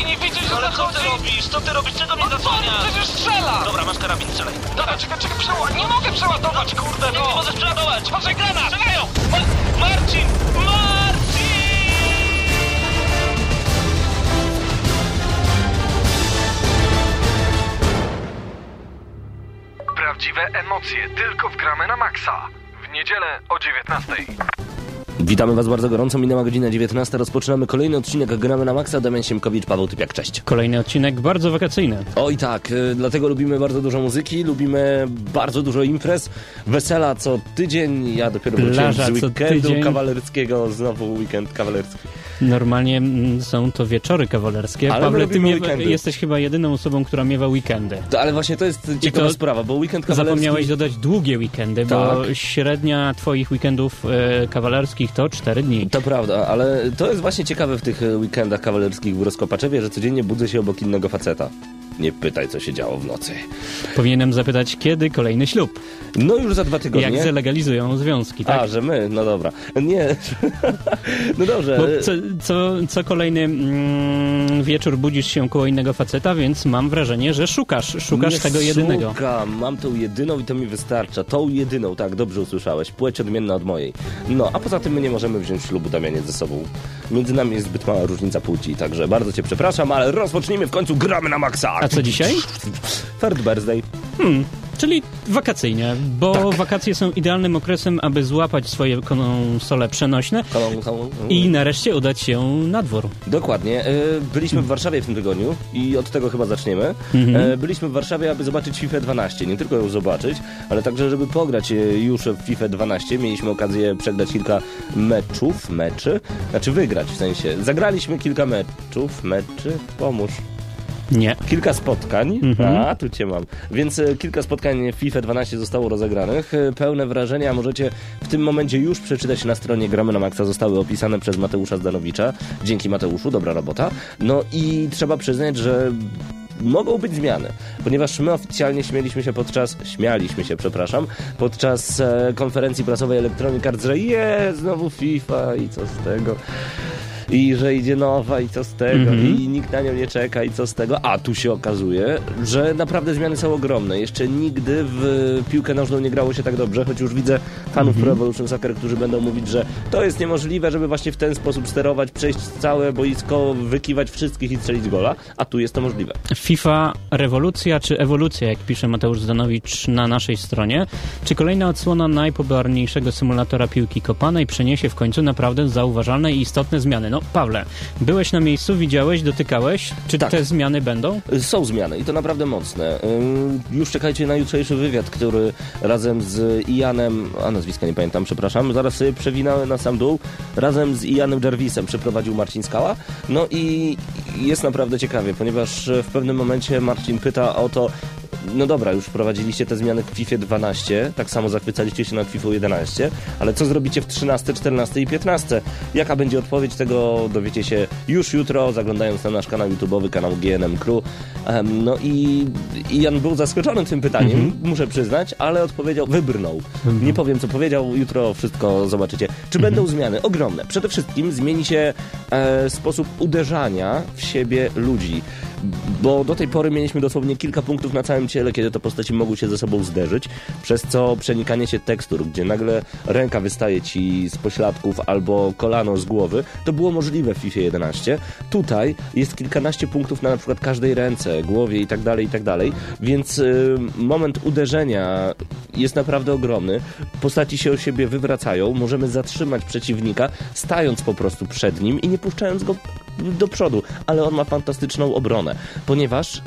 Stary, nie widzisz, że Ale co ty zachodzi? robisz? Co ty robisz? Czego mnie On zasłaniasz? przecież strzela! Dobra, masz karabin, strzelaj. Dobra, czekaj, czekaj, przeładować. Nie mogę przeładować, kurde, Nie, nie no! możesz przeładować! Patrzaj, granat! Strzelają! Ma- Marcin! Marcin! Prawdziwe emocje tylko w gramy na maksa. W niedzielę o 19. Witamy Was bardzo gorąco, minęła godzina 19, rozpoczynamy kolejny odcinek Gramy na Maxa, Damian Siemkowicz, Paweł Typiak, cześć. Kolejny odcinek bardzo wakacyjny. Oj tak, y, dlatego lubimy bardzo dużo muzyki, lubimy bardzo dużo imprez, wesela co tydzień, ja dopiero wróciłem Plaża z co weekendu tydzień. kawalerskiego, znowu weekend kawalerski. Normalnie mm, są to wieczory kawalerskie. Ale Pawle, ty miewa, jesteś chyba jedyną osobą, która miewa weekendy. To, ale właśnie to jest ciekawa to sprawa, bo weekend kawalerski... Zapomniałeś dodać długie weekendy, bo Tak. średnia twoich weekendów e, kawalerskich to 4 dni. To prawda, ale to jest właśnie ciekawe w tych e, weekendach kawalerskich w Rozkopaczewie, że codziennie budzę się obok innego faceta. Nie pytaj, co się działo w nocy. Powinienem zapytać, kiedy kolejny ślub? No już za dwa tygodnie. Jak zalegalizują związki, tak? A, że my? No dobra. Nie. no dobrze. Bo co, co, co kolejny mm, wieczór budzisz się koło innego faceta, więc mam wrażenie, że szukasz, szukasz Nie tego jedynego. Szukam, mam tą jedyną i to mi wystarcza. Tą jedyną, tak, dobrze usłyszałeś. Płeć odmienna od mojej. No, a poza tym my nie możemy wziąć ślubu, Damianie, ze sobą. Między nami jest zbyt mała różnica płci, także bardzo cię przepraszam, ale rozpocznijmy w końcu gramy na maksa. A co dzisiaj? Third birthday. Hmm, czyli wakacyjnie, bo Tak. wakacje są idealnym okresem, aby złapać swoje konsole przenośne Kolą, kolą. i nareszcie udać się na dwór. Dokładnie. E, Byliśmy w Warszawie w tym tygodniu i od tego chyba zaczniemy. Mhm. E, Byliśmy w Warszawie, aby zobaczyć FIFA 12. Nie tylko ją zobaczyć, ale także, żeby pograć e, już w FIFA 12. Mieliśmy okazję przegrać kilka meczów, meczy, znaczy wygrać w sensie. Zagraliśmy kilka meczów, meczy, pomóż. Nie. Kilka spotkań, Mhm. a tu cię mam. Więc e, kilka spotkań w FIFA 12 zostało rozegranych. E, Pełne wrażenia możecie w tym momencie już przeczytać na stronie Gramy na Maxa. Zostały opisane przez Mateusza Zdanowicza. Dzięki Mateuszu, dobra robota. No i trzeba przyznać, że mogą być zmiany, ponieważ my oficjalnie śmieliśmy się podczas, śmialiśmy się, przepraszam, podczas e, konferencji prasowej Electronic Arts, że je, znowu FIFA i co z tego i że idzie nowa i co z tego Mhm. i nikt na nią nie czeka i co z tego, a tu się okazuje, że naprawdę zmiany są ogromne. Jeszcze nigdy w piłkę nożną nie grało się tak dobrze, choć już widzę fanów Pro Evolution Soccer, którzy będą mówić, że to jest niemożliwe, żeby właśnie w ten sposób sterować, przejść całe boisko, wykiwać wszystkich i strzelić gola, a tu jest to możliwe. FIFA rewolucja czy ewolucja, jak pisze Mateusz Zdanowicz na naszej stronie? Czy kolejna odsłona najpopularniejszego symulatora piłki kopanej przyniesie w końcu naprawdę zauważalne i istotne zmiany? No, Pawle, byłeś na miejscu, widziałeś, dotykałeś. Czy Tak. te zmiany będą? Są zmiany i to naprawdę mocne. Już czekajcie na jutrzejszy wywiad, który razem z Ianem, a nazwiska nie pamiętam, przepraszam, zaraz sobie przewinąłem na sam dół, razem z Ianem Jarvisem przeprowadził Marcin Skała. No i jest naprawdę ciekawie, ponieważ w pewnym momencie Marcin pyta o to, no dobra, już wprowadziliście te zmiany w FIFA 12, tak samo zachwycaliście się nad FIFA 11, ale co zrobicie w 13, 14 i 15? Jaka będzie odpowiedź tego dowiecie się już jutro, zaglądając na nasz kanał YouTube'owy, kanał GNM Crew. Em, no i i Jan był zaskoczony tym pytaniem, muszę przyznać, ale odpowiedział, wybrnął. Nie powiem, co powiedział, jutro wszystko zobaczycie. Czy będą zmiany? Ogromne. Przede wszystkim zmieni się e, sposób uderzania w siebie ludzi. Bo do tej pory mieliśmy dosłownie kilka punktów na całym ciele, kiedy to postaci mogły się ze sobą zderzyć, przez co przenikanie się tekstur, gdzie nagle ręka wystaje ci z pośladków albo kolano z głowy, to było możliwe w FIFA 11. Tutaj jest kilkanaście punktów na na przykład każdej ręce, głowie i tak dalej, i tak dalej, więc y, moment uderzenia jest naprawdę ogromny. Postaci się o siebie wywracają, możemy zatrzymać przeciwnika, stając po prostu przed nim i nie puszczając go do przodu, ale on ma fantastyczną obronę, ponieważ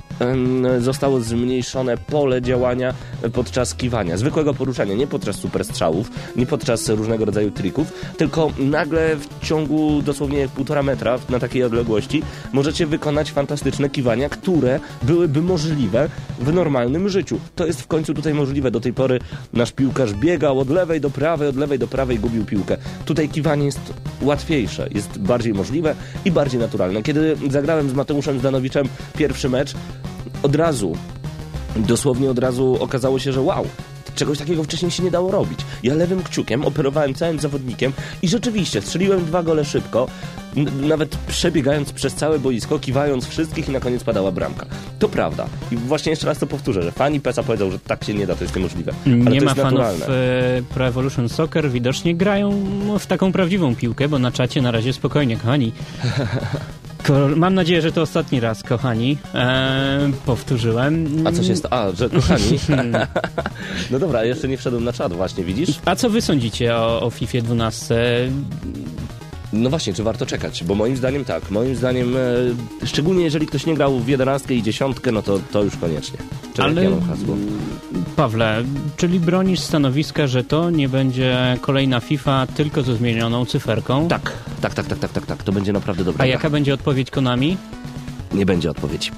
zostało zmniejszone pole działania podczas kiwania, zwykłego poruszania, nie podczas super strzałów, nie podczas różnego rodzaju trików, tylko nagle w ciągu dosłownie półtora metra na takiej odległości możecie wykonać fantastyczne kiwania, które byłyby możliwe w normalnym życiu. To jest w końcu tutaj możliwe. Do tej pory nasz piłkarz biegał od lewej do prawej, od lewej do prawej, gubił piłkę. Tutaj kiwanie jest łatwiejsze, jest bardziej możliwe i bardziej naturalne. Kiedy zagrałem z Mateuszem Zdanowiczem pierwszy mecz, od razu, dosłownie od razu okazało się, że wow, Czegoś takiego wcześniej się nie dało robić. Ja lewym kciukiem operowałem całym zawodnikiem i rzeczywiście strzeliłem dwa gole szybko, nawet przebiegając przez całe boisko, kiwając wszystkich i na koniec padała bramka. To prawda. I właśnie jeszcze raz to powtórzę, że fani PESA powiedzą, że tak się nie da, to jest niemożliwe. Ale Nie ma fanów naturalne. e, Pro Evolution Soccer, widocznie grają w taką prawdziwą piłkę, bo na czacie na razie spokojnie, kochani. Mam nadzieję, że to ostatni raz, kochani. E, powtórzyłem. A co się stało? A, że kochani. no dobra, jeszcze nie wszedłem na czat właśnie, widzisz? A co wy sądzicie o, o FIFA 12? No właśnie, czy warto czekać? Bo moim zdaniem tak, moim zdaniem, e, szczególnie jeżeli ktoś nie grał w 11 i 10, no to, to już koniecznie. Czekaj, Ale- ja mam hasło. Pawle, czyli bronisz stanowiska, że to nie będzie kolejna FIFA tylko ze zmienioną cyferką? Tak, tak, tak, tak, tak, tak, tak, to będzie naprawdę dobra. A jaka będzie odpowiedź Konami? Nie będzie odpowiedzi.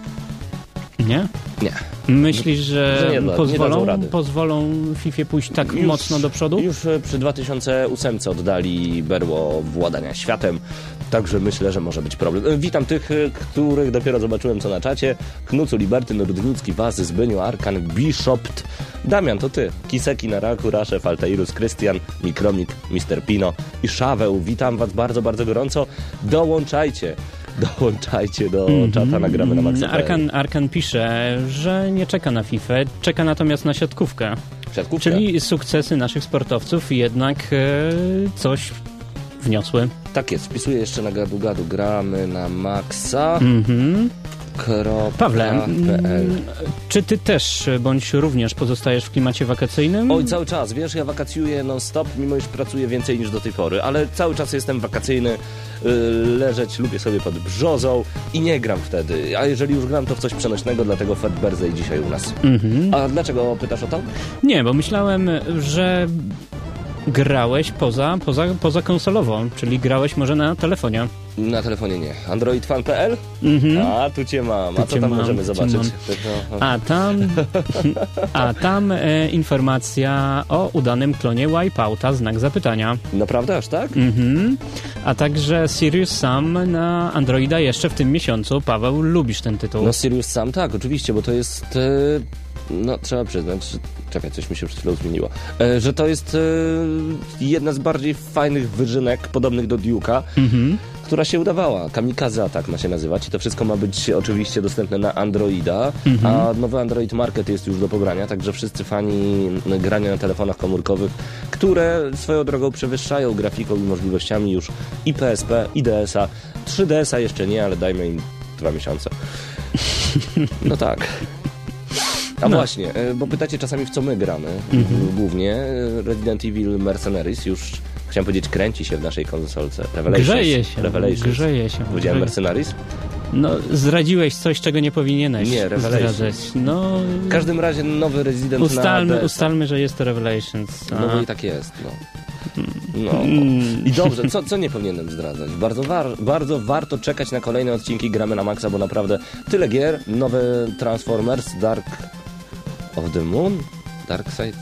Nie? Nie. Myślisz, że, Że nie da- nie pozwolą, rady. pozwolą FIFA pójść tak Już- mocno do przodu? Już e, przy 2008 oddali berło władania światem, także myślę, że może być problem. E, Witam tych, e, których dopiero zobaczyłem co na czacie. Knucu, Libertyn, Rudnicki, Wazy, Zbyniu, Arkan, Bishopt. Damian, to ty. Kiseki na raku, Raszew, Altairus, Krystian, Mikromik, Mr. Pino i Szaweł. Witam was bardzo, bardzo gorąco. Dołączajcie. Dołączajcie do czata, nagramy na maksa. Arkan, Arkan pisze, że nie czeka na FIFA, czeka natomiast na siatkówkę. Siatkówka. Czyli sukcesy naszych sportowców jednak e, coś wniosły. Tak jest, wpisuję jeszcze na gadu gadu. Gramy na maksa. Mhm. Pawle, mm, czy ty też bądź również pozostajesz w klimacie wakacyjnym? Oj, cały czas, wiesz, ja wakacjuję non-stop, mimo iż pracuję więcej niż do tej pory, ale cały czas jestem wakacyjny, yy, leżeć lubię sobie pod brzozą i nie gram wtedy, a jeżeli już gram, to w coś przenośnego, dlatego Fat Birthday dzisiaj u nas. Mhm. A dlaczego pytasz o to? Nie, bo myślałem, że grałeś poza, poza, poza konsolową, czyli grałeś może na telefonie. Na telefonie nie. AndroidFan.pl? Mhm. A, tu cię mam, a Tu co cię tam mam, możemy zobaczyć? A tam, a tam e, informacja o udanym klonie Wipeouta, znak zapytania. Naprawdę, aż tak? Mhm. A także Sirius Sam na Androida jeszcze w tym miesiącu. Paweł, lubisz ten tytuł. No Sirius sam tak, oczywiście, bo to jest... E, no, trzeba przyznać, że... Czekaj, coś mi się przed chwilą zmieniło. E, że to jest e, jedna z bardziej fajnych wyżynek, podobnych do Duke'a, Mhm. która się udawała. Kamikaze Attack ma się nazywać i to wszystko ma być oczywiście dostępne na Androida, a nowy Android Market jest już do pobrania, także wszyscy fani grania na telefonach komórkowych, które swoją drogą przewyższają grafiką i możliwościami już i PSP, i DS-a. 3DS-a jeszcze nie, ale dajmy im dwa miesiące. No tak. A No. właśnie, e, bo pytacie czasami w co my gramy. Głównie e, Resident Evil Mercenaries już, chciałem powiedzieć, kręci się w naszej konsolce. Revelations. Grzeje się. Revelations. Grzeje się. Powiedziałem. Mercenaries? No, zdradziłeś coś, czego nie powinieneś Nie, Revelations. zdradzać. No, W każdym razie nowy Resident ustalmy, ustalmy, że jest to Revelations. No A. bo i tak jest, no. No. Mm. I dobrze, co, co nie powinienem zdradzać? Bardzo, war, bardzo warto czekać na kolejne odcinki Gramy na Maxa, bo naprawdę tyle gier, nowe Transformers, Dark of the Moon? Dark Side?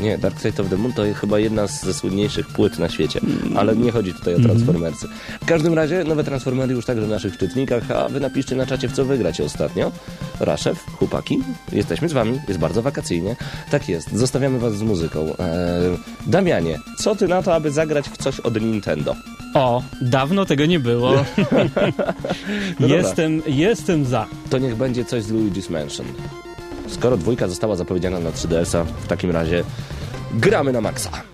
Nie, Dark Side of the Moon to chyba jedna z ze słynniejszych płyt na świecie, ale nie chodzi tutaj o Transformersy. W każdym razie nowe Transformery już także w naszych czytnikach, a wy napiszcie na czacie w co wygracie ostatnio. Raszew, chłopaki, jesteśmy z wami, jest bardzo wakacyjnie. Tak jest, zostawiamy was z muzyką. Eee, Damianie, co ty na to, aby zagrać w coś od Nintendo? O, dawno tego nie było. No jestem, jestem za. To niech będzie coś z Luigi's Mansion. Skoro dwójka została zapowiedziana na 3DS-a, w takim razie gramy na maksa.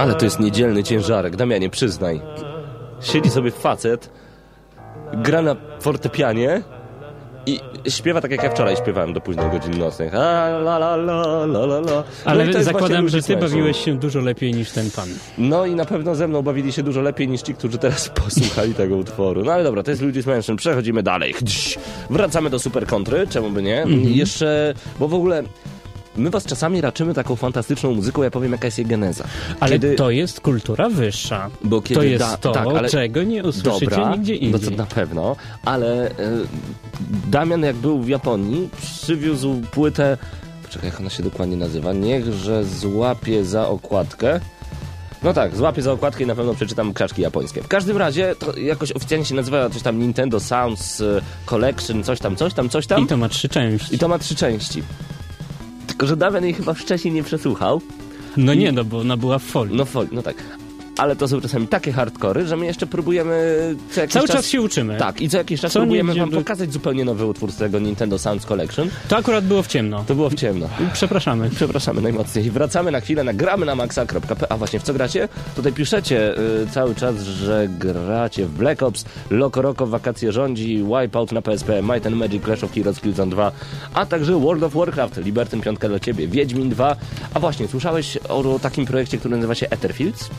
Ale to jest niedzielny ciężarek, Damianie, przyznaj. Siedzi sobie facet, gra na fortepianie I śpiewa tak jak ja wczoraj śpiewałem do późnych godzin nocnych. A, la, la, la, la, la, la. Ale no jest zakładam, że ty bawiłeś się dużo lepiej niż ten pan. No i na pewno ze mną bawili się dużo lepiej niż ci, którzy teraz posłuchali tego utworu. No ale dobra, to jest Luigi's Mansion, przechodzimy dalej. Wracamy do Super Kontry, czemu by nie? Mhm. Jeszcze, bo w ogóle... My was czasami raczymy taką fantastyczną muzyką, ja powiem jaka jest jej geneza. Ale Kiedy- to jest kultura wyższa. Bo kiedy to jest da- to, tak, ale- czego nie usłyszycie Dobra, nigdzie no indziej. to na pewno, ale e, Damian jak był w Japonii, przywiózł płytę, poczekaj jak ona się dokładnie nazywa, niechże złapie za okładkę. No tak, złapie za okładkę i na pewno przeczytam krzaczki japońskie. W każdym razie to jakoś oficjalnie się nazywa coś tam Nintendo Sounds e, Collection, coś tam, coś tam, coś tam. I to ma trzy części. I to ma trzy części. Tylko, że Damian jej chyba wcześniej nie przesłuchał. No nie, no bo ona była w folii. No, fol- no tak. Ale to są czasami takie hardkory, że my jeszcze próbujemy Cały czas... czas się uczymy. Tak, i co jakiś czas Co próbujemy wam pokazać zupełnie nowy utwór z tego Nintendo Sounds Collection. To akurat było w ciemno. To było w ciemno. Przepraszamy. Przepraszamy najmocniej. I wracamy na chwilę na gramy na maxa.p. A właśnie, w co gracie? Tutaj piszecie y, cały czas, że gracie w Black Ops, Loco Roco, Wakacje rządzi, Wipeout na PSP, Might and Magic, Clash of Heroes, Killzone 2, a także World of Warcraft, Libertyn 5 dla Ciebie, Wiedźmin 2. A właśnie, słyszałeś o takim projekcie, który nazywa się Etherfields?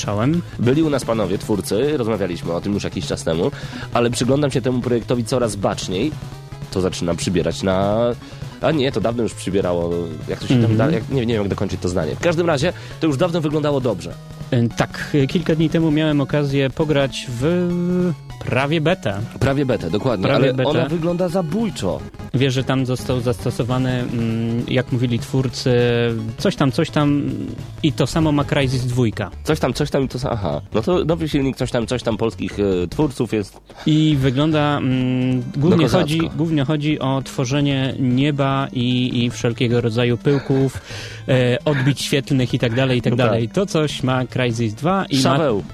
Słyszałem. Byli u nas panowie, twórcy, rozmawialiśmy o tym już jakiś czas temu, ale przyglądam się temu projektowi coraz baczniej. To zaczyna przybierać na... A nie, to dawno już przybierało, jak to się tam da, jak, nie, nie wiem jak dokończyć to zdanie. W każdym razie, to już dawno wyglądało dobrze. E, Tak, kilka dni temu miałem okazję pograć w prawie betę. Prawie betę, dokładnie, Prawie ale betę. ona wygląda zabójczo. Wiesz, że tam został zastosowany, mm, jak mówili twórcy, coś tam, coś tam i to samo ma Crysis 2. Coś tam, coś tam i to... sa- Aha, no to nowy silnik, coś tam, coś tam polskich e, twórców jest... I wygląda, mm, głównie, kozacko. chodzi, głównie chodzi o tworzenie nieba i, i wszelkiego rodzaju pyłków, e, odbić świetlnych i tak dalej, i tak No dalej. To coś ma Crysis 2 i ma... Szaweł.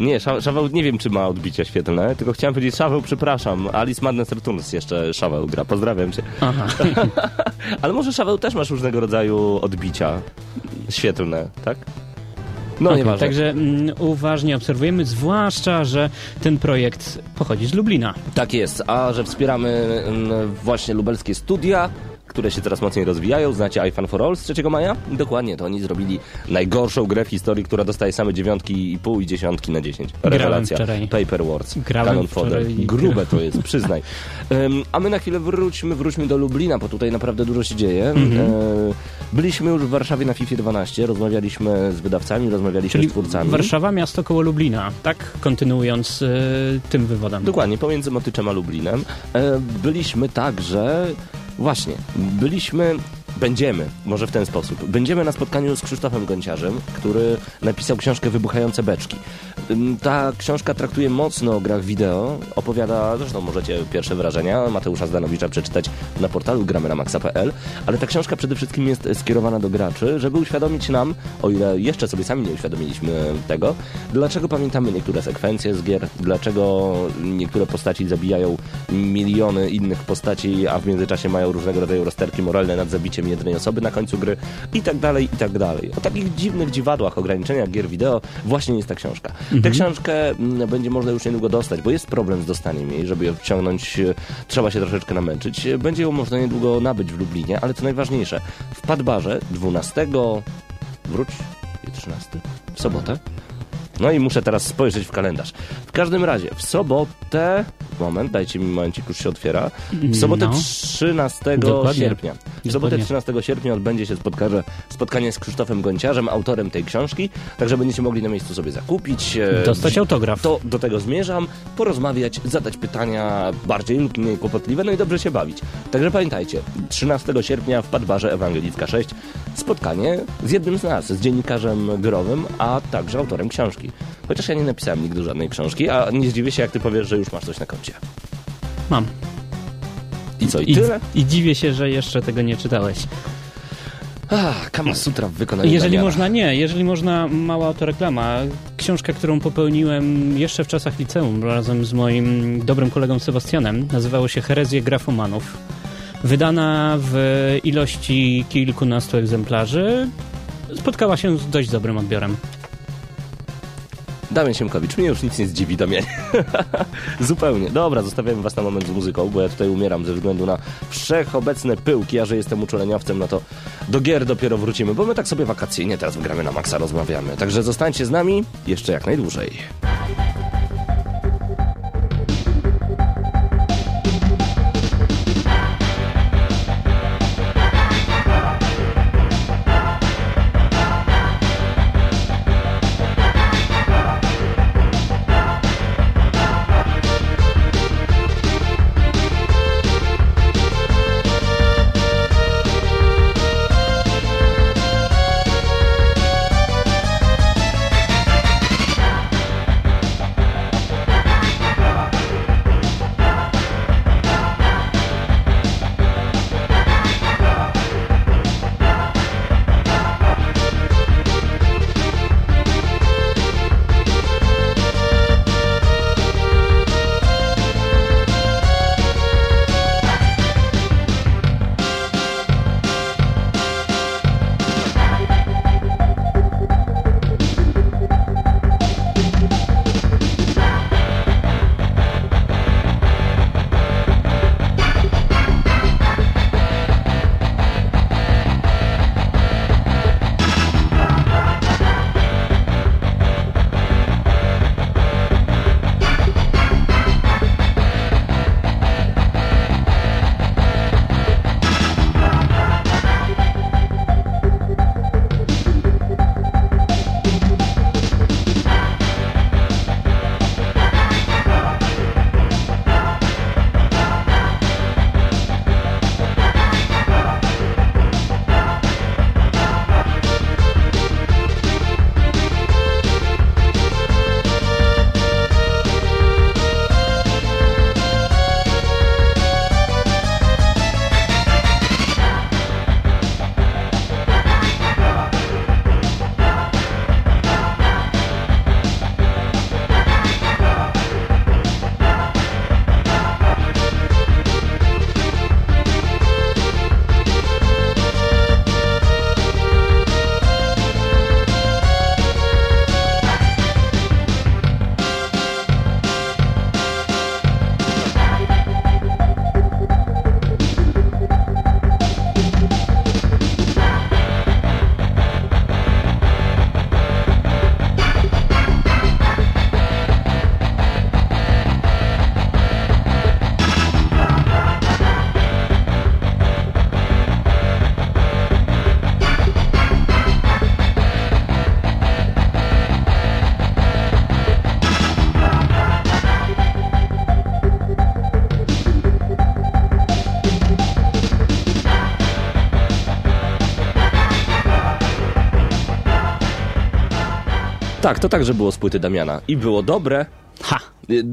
Nie, Sza- Szaweł nie wiem, czy ma odbicia świetlne, tylko chciałem powiedzieć Szaweł, przepraszam. Alice Madness Returns jeszcze Szaweł gra, pozdrawiam cię. Aha. Ale może Szaweł też masz różnego rodzaju odbicia świetlne, tak? No Okej, nieważne. Także mm, uważnie obserwujemy, zwłaszcza, że ten projekt pochodzi z Lublina. Tak jest, a że wspieramy mm, właśnie lubelskie studia, które się coraz mocniej rozwijają. Znacie iFan for All z 3 maja? Dokładnie, to oni zrobili najgorszą grę w historii, która dostaje same dziewiątki i pół i dziesiątki na 10. Rewelacja. Paper Wars. Grałem Cannon Fodder. Grube to jest, przyznaj. Em, a my na chwilę wróćmy, wróćmy do Lublina, bo tutaj naprawdę dużo się dzieje. Mhm. E, byliśmy już w Warszawie na FIFA 12, rozmawialiśmy z wydawcami, rozmawialiśmy Czyli z twórcami. Warszawa, miasto koło Lublina, tak? Kontynuując e, tym wywodem. Dokładnie, pomiędzy Motyczem a Lublinem. E, byliśmy także, właśnie, byliśmy, będziemy, może w ten sposób, będziemy na spotkaniu z Krzysztofem Gąciarzem, który napisał książkę Wybuchające Beczki. Ta książka traktuje mocno o grach wideo, opowiada, zresztą możecie pierwsze wrażenia Mateusza Zdanowicza przeczytać na portalu gramy na maxa.pl, ale ta książka przede wszystkim jest skierowana do graczy, żeby uświadomić nam, o ile jeszcze sobie sami nie uświadomiliśmy tego, dlaczego pamiętamy niektóre sekwencje z gier, dlaczego niektóre postaci zabijają miliony innych postaci, a w międzyczasie mają różnego rodzaju rozterki moralne nad zabiciem jednej osoby na końcu gry i tak dalej, i tak dalej. O takich dziwnych dziwadłach, ograniczeniach gier wideo właśnie jest ta książka. Tę książkę mm, będzie można już niedługo dostać, bo jest problem z dostaniem jej, żeby ją wciągnąć, e, trzeba się troszeczkę namęczyć. E, Będzie ją można niedługo nabyć w Lublinie, ale co najważniejsze, w Padbarze 12 wróć, i 13 w sobotę. No i muszę teraz spojrzeć w kalendarz. W każdym razie, w sobotę. Moment, dajcie mi momencik, już się otwiera. W sobotę No. 13 Dokładnie. sierpnia. W sobotę Dokładnie. 13 sierpnia odbędzie się spotkanie, spotkanie z Krzysztofem Gonciarzem, autorem tej książki. Także będziecie mogli na miejscu sobie zakupić. e, Dostać autograf. To do tego zmierzam, porozmawiać, zadać pytania bardziej lub mniej kłopotliwe, no i dobrze się bawić. Także pamiętajcie, 13 sierpnia w Padbarze Ewangelicka 6 spotkanie z jednym z nas, z dziennikarzem growym, a także autorem książki. Chociaż ja nie napisałem nigdy żadnej książki, a nie zdziwię się, jak ty powiesz, że już masz coś na koncie. Mam. I co, i I, tyle? I dziwię się, że jeszcze tego nie czytałeś. Ah, Kama Sutra w wykonaniu Jeżeli Damiana. można, nie. Jeżeli można, mała autoreklama. Książka, którą popełniłem jeszcze w czasach liceum razem z moim dobrym kolegą Sebastianem. Nazywało się Herezje Grafomanów. Wydana w ilości kilkunastu egzemplarzy. Spotkała się z dość dobrym odbiorem. Damian Siemkowicz, mnie już nic nie zdziwi, Damianie. Zupełnie. Dobra, zostawiamy was na moment z muzyką, bo ja tutaj umieram ze względu na wszechobecne pyłki. Ja, że jestem uczeleniowcem, no to do gier dopiero wrócimy, bo my tak sobie wakacyjnie teraz gramy na maksa, rozmawiamy. Także zostańcie z nami jeszcze jak najdłużej. Tak, to także było z płyty Damiana. I było dobre. Ha! Y,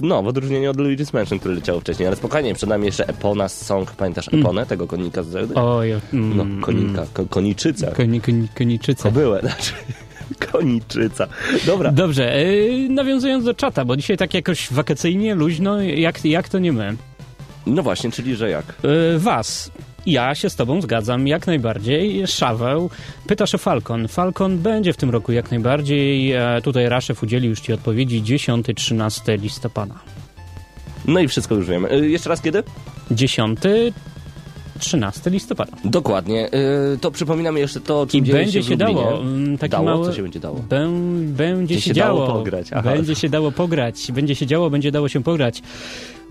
No, w odróżnieniu od Luigi's Mansion, które leciało wcześniej, ale spokojnie, przed nami jeszcze Epona song, pamiętasz Eponę, tego konika z Zeldy? Oj, mm, No, konika, ko, koniczyca. Koni, koni, koniczyca. Kobyłę, znaczy. Koniczyca. Dobra. Dobrze, yy, nawiązując do czata, bo dzisiaj tak jakoś wakacyjnie, luźno, jak, jak to nie my. No właśnie, czyli że jak? Yy, was. Ja się z tobą zgadzam jak najbardziej. Szaweł, pytasz o Falcon. Falcon będzie w tym roku jak najbardziej. E, tutaj Raszew udzielił już ci odpowiedzi 10-13 listopada. No i wszystko już wiemy. Y, Jeszcze raz kiedy? 10 13 listopada. Dokładnie. Y, To przypominamy jeszcze to, o czym I będzie się, się w dało. mm, Taki Dało? mały, Co się będzie dało? Bę, będzie się, się dało pograć, aha. Będzie się dało pograć. Będzie się działo, będzie dało się pograć.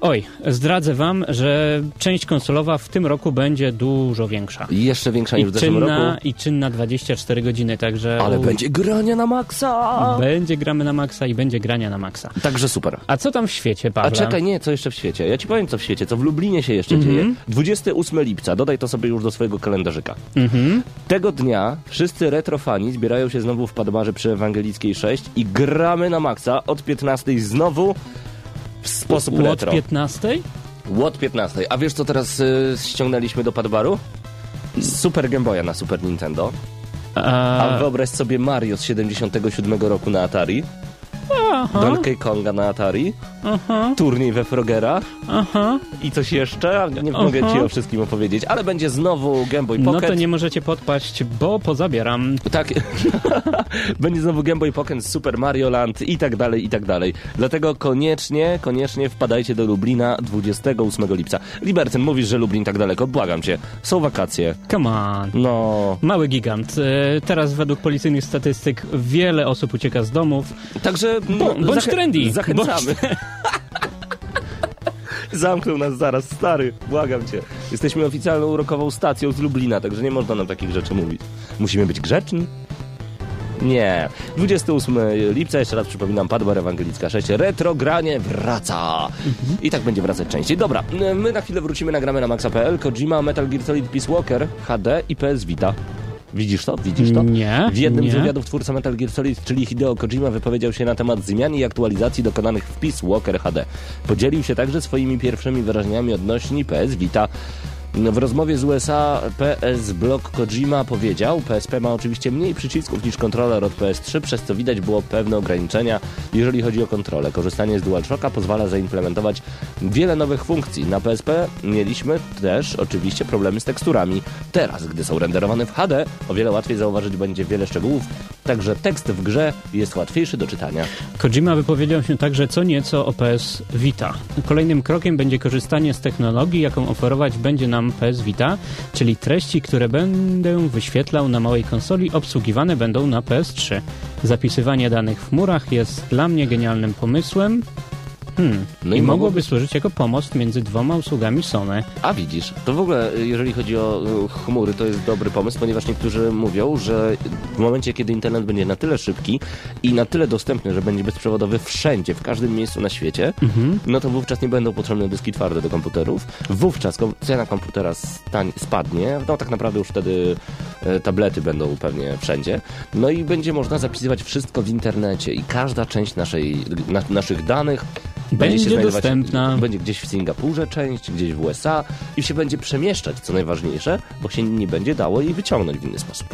Oj, zdradzę wam, że część konsolowa w tym roku będzie dużo większa. I Jeszcze większa niż I w zeszłym czynna, roku. I czynna 24 godziny, także... Ale u- będzie grania na maksa! Będzie gramy na maksa i będzie grania na maksa. Także super. A co tam w świecie, A Pawle? czekaj, nie, co jeszcze w świecie? Ja ci powiem, co w świecie, co w Lublinie się jeszcze Mhm. dzieje. 28 lipca, dodaj to sobie już do swojego kalendarzyka. Mhm. Tego dnia wszyscy retrofani zbierają się znowu w Padmarze przy Ewangelickiej 6 i gramy na maksa od 15 znowu w sposób Łot retro. 15? Łot 15. A wiesz, co teraz y, ściągnęliśmy do Padbaru? Super Game Boya na Super Nintendo. A A, wyobraź sobie Mario z 77 roku na Atari. Aha. Donkey Konga na Atari, Aha, turniej we Frogerach aha. i coś jeszcze. Nie mogę Aha. ci o wszystkim opowiedzieć, ale będzie znowu Game Boy No Pocket. to nie możecie podpaść, bo pozabieram. Tak, będzie znowu Game Boy Pocket, Super Mario Land i tak dalej, i tak dalej. Dlatego koniecznie, koniecznie wpadajcie do Lublina 28 lipca. Libercyn, mówisz, że Lublin tak daleko, błagam cię. Są wakacje. Come on. No, Mały gigant. E, Teraz według policyjnych statystyk wiele osób ucieka z domów. także... No, bądź trendy. Zachęcamy. Zamknął nas zaraz, stary, błagam cię. Jesteśmy oficjalną urokową stacją z Lublina, także nie można nam takich rzeczy mówić. Musimy być grzeczni? Nie. 28 lipca, jeszcze raz przypominam, Padbar Ewangelicka 6, retrogranie wraca. I tak będzie wracać częściej. Dobra, my na chwilę wrócimy, nagramy na maxa.pl, Kojima, Metal Gear Solid Peace Walker, HD i PS Vita. Widzisz to? Widzisz to? Nie, W jednym nie. z wywiadów twórca Metal Gear Solid, czyli Hideo Kojima, wypowiedział się na temat zmian i aktualizacji dokonanych w Peace Walker HD. Podzielił się także swoimi pierwszymi wrażeniami odnośnie PS Vita. No, W rozmowie z USA PS Blog Kojima powiedział, PSP ma oczywiście mniej przycisków niż kontroler od PS3, przez co widać było pewne ograniczenia, jeżeli chodzi o kontrolę. Korzystanie z DualShocka pozwala zaimplementować wiele nowych funkcji. Na PSP mieliśmy też oczywiście problemy z teksturami. Teraz, gdy są renderowane w HD, o wiele łatwiej zauważyć będzie wiele szczegółów, także tekst w grze jest łatwiejszy do czytania. Kojima wypowiedział się także co nieco o PS Vita. Kolejnym krokiem będzie korzystanie z technologii, jaką oferować będzie nam PS Vita, czyli treści, które będę wyświetlał na małej konsoli, obsługiwane będą na PS3. Zapisywanie danych w chmurach jest dla mnie genialnym pomysłem. Hmm. No I i mogłoby mogłoby- służyć jako pomost między dwoma usługami Sony. A widzisz, to w ogóle jeżeli chodzi o y, chmury, to jest dobry pomysł, ponieważ niektórzy mówią, że w momencie, kiedy internet będzie na tyle szybki i na tyle dostępny, że będzie bezprzewodowy wszędzie, w każdym miejscu na świecie, no to wówczas nie będą potrzebne dyski twarde do komputerów. Wówczas cena komputera stań, spadnie, no tak naprawdę już wtedy e, tablety będą pewnie wszędzie. No i będzie można zapisywać wszystko w internecie i każda część naszej, na, naszych danych Będzie się znajdować- dostępna. Będzie gdzieś w Singapurze część, gdzieś w USA i się będzie przemieszczać, co najważniejsze, bo się nie będzie dało jej wyciągnąć w inny sposób.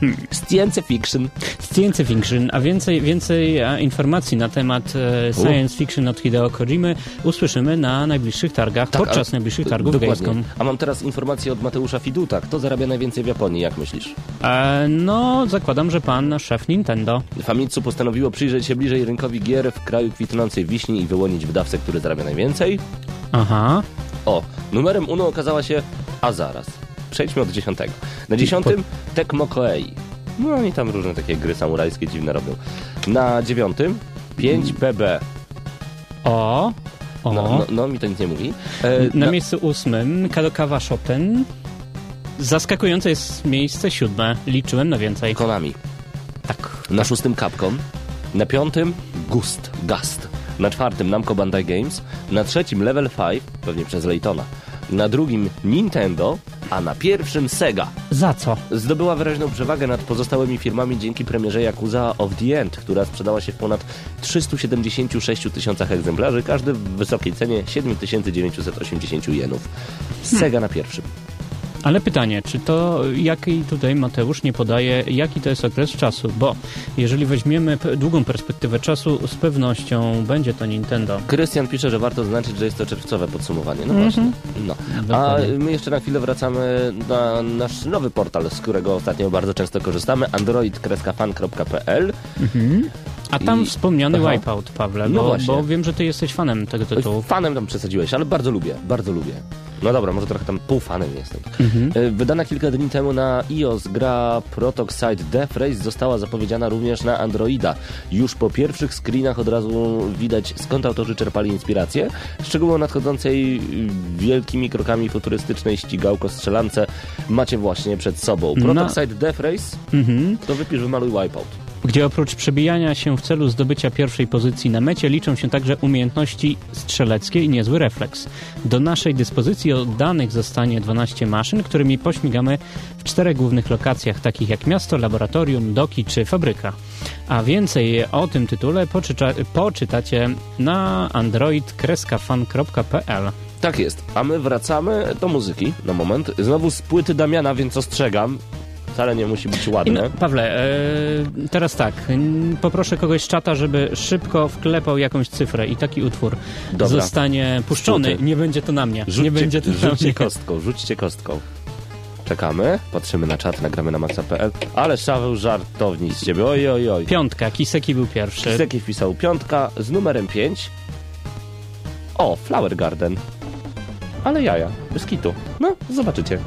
Science fiction. Science fiction, a więcej, więcej e, informacji na temat e, science fiction od Hideo Kojimy usłyszymy na najbliższych targach, podczas Tak, ale- najbliższych targów Dokładnie. Gamescom. A mam teraz informację od Mateusza Fiduta. Kto zarabia najwięcej w Japonii, jak myślisz? E, no, zakładam, że pan szef Nintendo. Famitsu postanowiło przyjrzeć się bliżej rynkowi gier w kraju kwitnącej wiśni i wyłonić wydawcę, który zarabia najwięcej. Aha. O, numerem uno okazała się... A zaraz. Przejdźmy od dziesiątego. Na dziesiątym Tecmo Koei. No oni tam różne takie gry samurajskie dziwne robią. Na dziewiątym 5BB. O. O. No, no, no mi to nic nie mówi. E, na miejscu ósmym Kadokawa Chopin. Zaskakujące jest miejsce siódme. Liczyłem na więcej. Konami. Tak. Na szóstym Capcom. Na piątym Gust. Gust. Na czwartym Namco Bandai Games. Na trzecim Level 5, pewnie przez Laytona. Na drugim Nintendo, a na pierwszym Sega. Za co? Zdobyła wyraźną przewagę nad pozostałymi firmami dzięki premierze Yakuza of the End, która sprzedała się w ponad 376 tysiącach egzemplarzy, każdy w wysokiej cenie 7980 jenów. Sega na pierwszym. Ale pytanie, czy to jaki tutaj Mateusz nie podaje, jaki to jest okres czasu? Bo jeżeli weźmiemy długą perspektywę czasu, z pewnością będzie to Nintendo. Krystian pisze, że warto zaznaczyć, że jest to czerwcowe podsumowanie. No właśnie. No. A my jeszcze na chwilę wracamy na nasz nowy portal, z którego ostatnio bardzo często korzystamy, android-fan.pl. A tam I- wspomniany Aha. Wipeout, Pawle, No bo, właśnie. bo wiem, że ty jesteś fanem tego tytułu. Fanem tam przesadziłeś, ale bardzo lubię, bardzo lubię. No dobra, może trochę tam półfanem jestem. Mhm. E, Wydana kilka dni temu na iOS gra Protoxide Death Race została zapowiedziana również na Androida. Już po pierwszych screenach od razu widać skąd autorzy czerpali inspirację. Szczegóły o nadchodzącej y, wielkimi krokami futurystycznej ścigałko strzelance macie właśnie przed sobą. Na- Protoxide Death Race Mhm. to wypisz wymaluj Wipeout. Gdzie oprócz przebijania się w celu zdobycia pierwszej pozycji na mecie liczą się także umiejętności strzeleckie i niezły refleks. Do naszej dyspozycji oddanych zostanie 12 maszyn, którymi pośmigamy w czterech głównych lokacjach, takich jak miasto, laboratorium, doki czy fabryka. A więcej o tym tytule poczyta, poczytacie na android-fan.pl. Tak jest, a my wracamy do muzyki na moment. Znowu z płyty Damiana, więc ostrzegam. Wcale nie musi być ładne. no, Pawle, e, teraz tak, poproszę kogoś z czata, żeby szybko wklepał jakąś cyfrę i taki utwór Dobra. zostanie puszczony. Nie będzie to na mnie. Rzućcie, nie będzie to rzućcie mnie. kostką, rzućcie kostką. Czekamy, patrzymy na czat, nagramy na maxa.pl. Ale Szaweł żartownik z ciebie, oj, oj, oj. Piątka, Kiseki był pierwszy. Kiseki wpisał piątka z numerem 5. O, Flower Garden. Ale jaja, bez kitu. No, zobaczycie.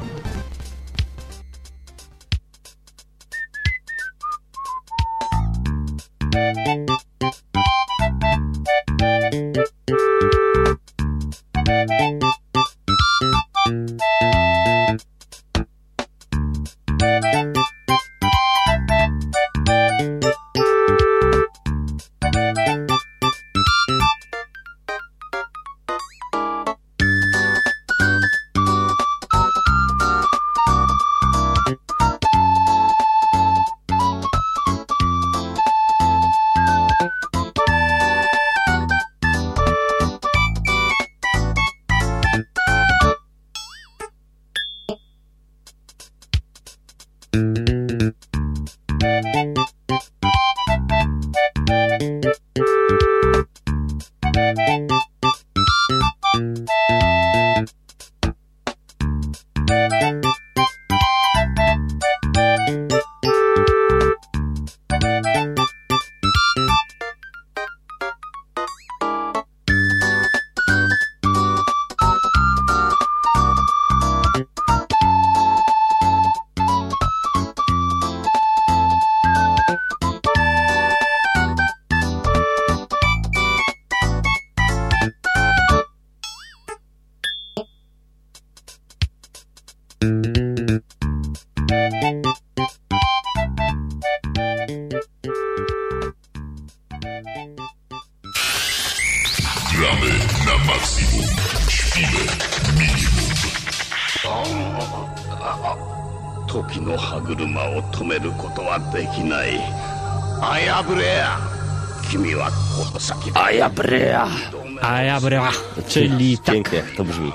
Czyli tak. Pięknie to brzmi.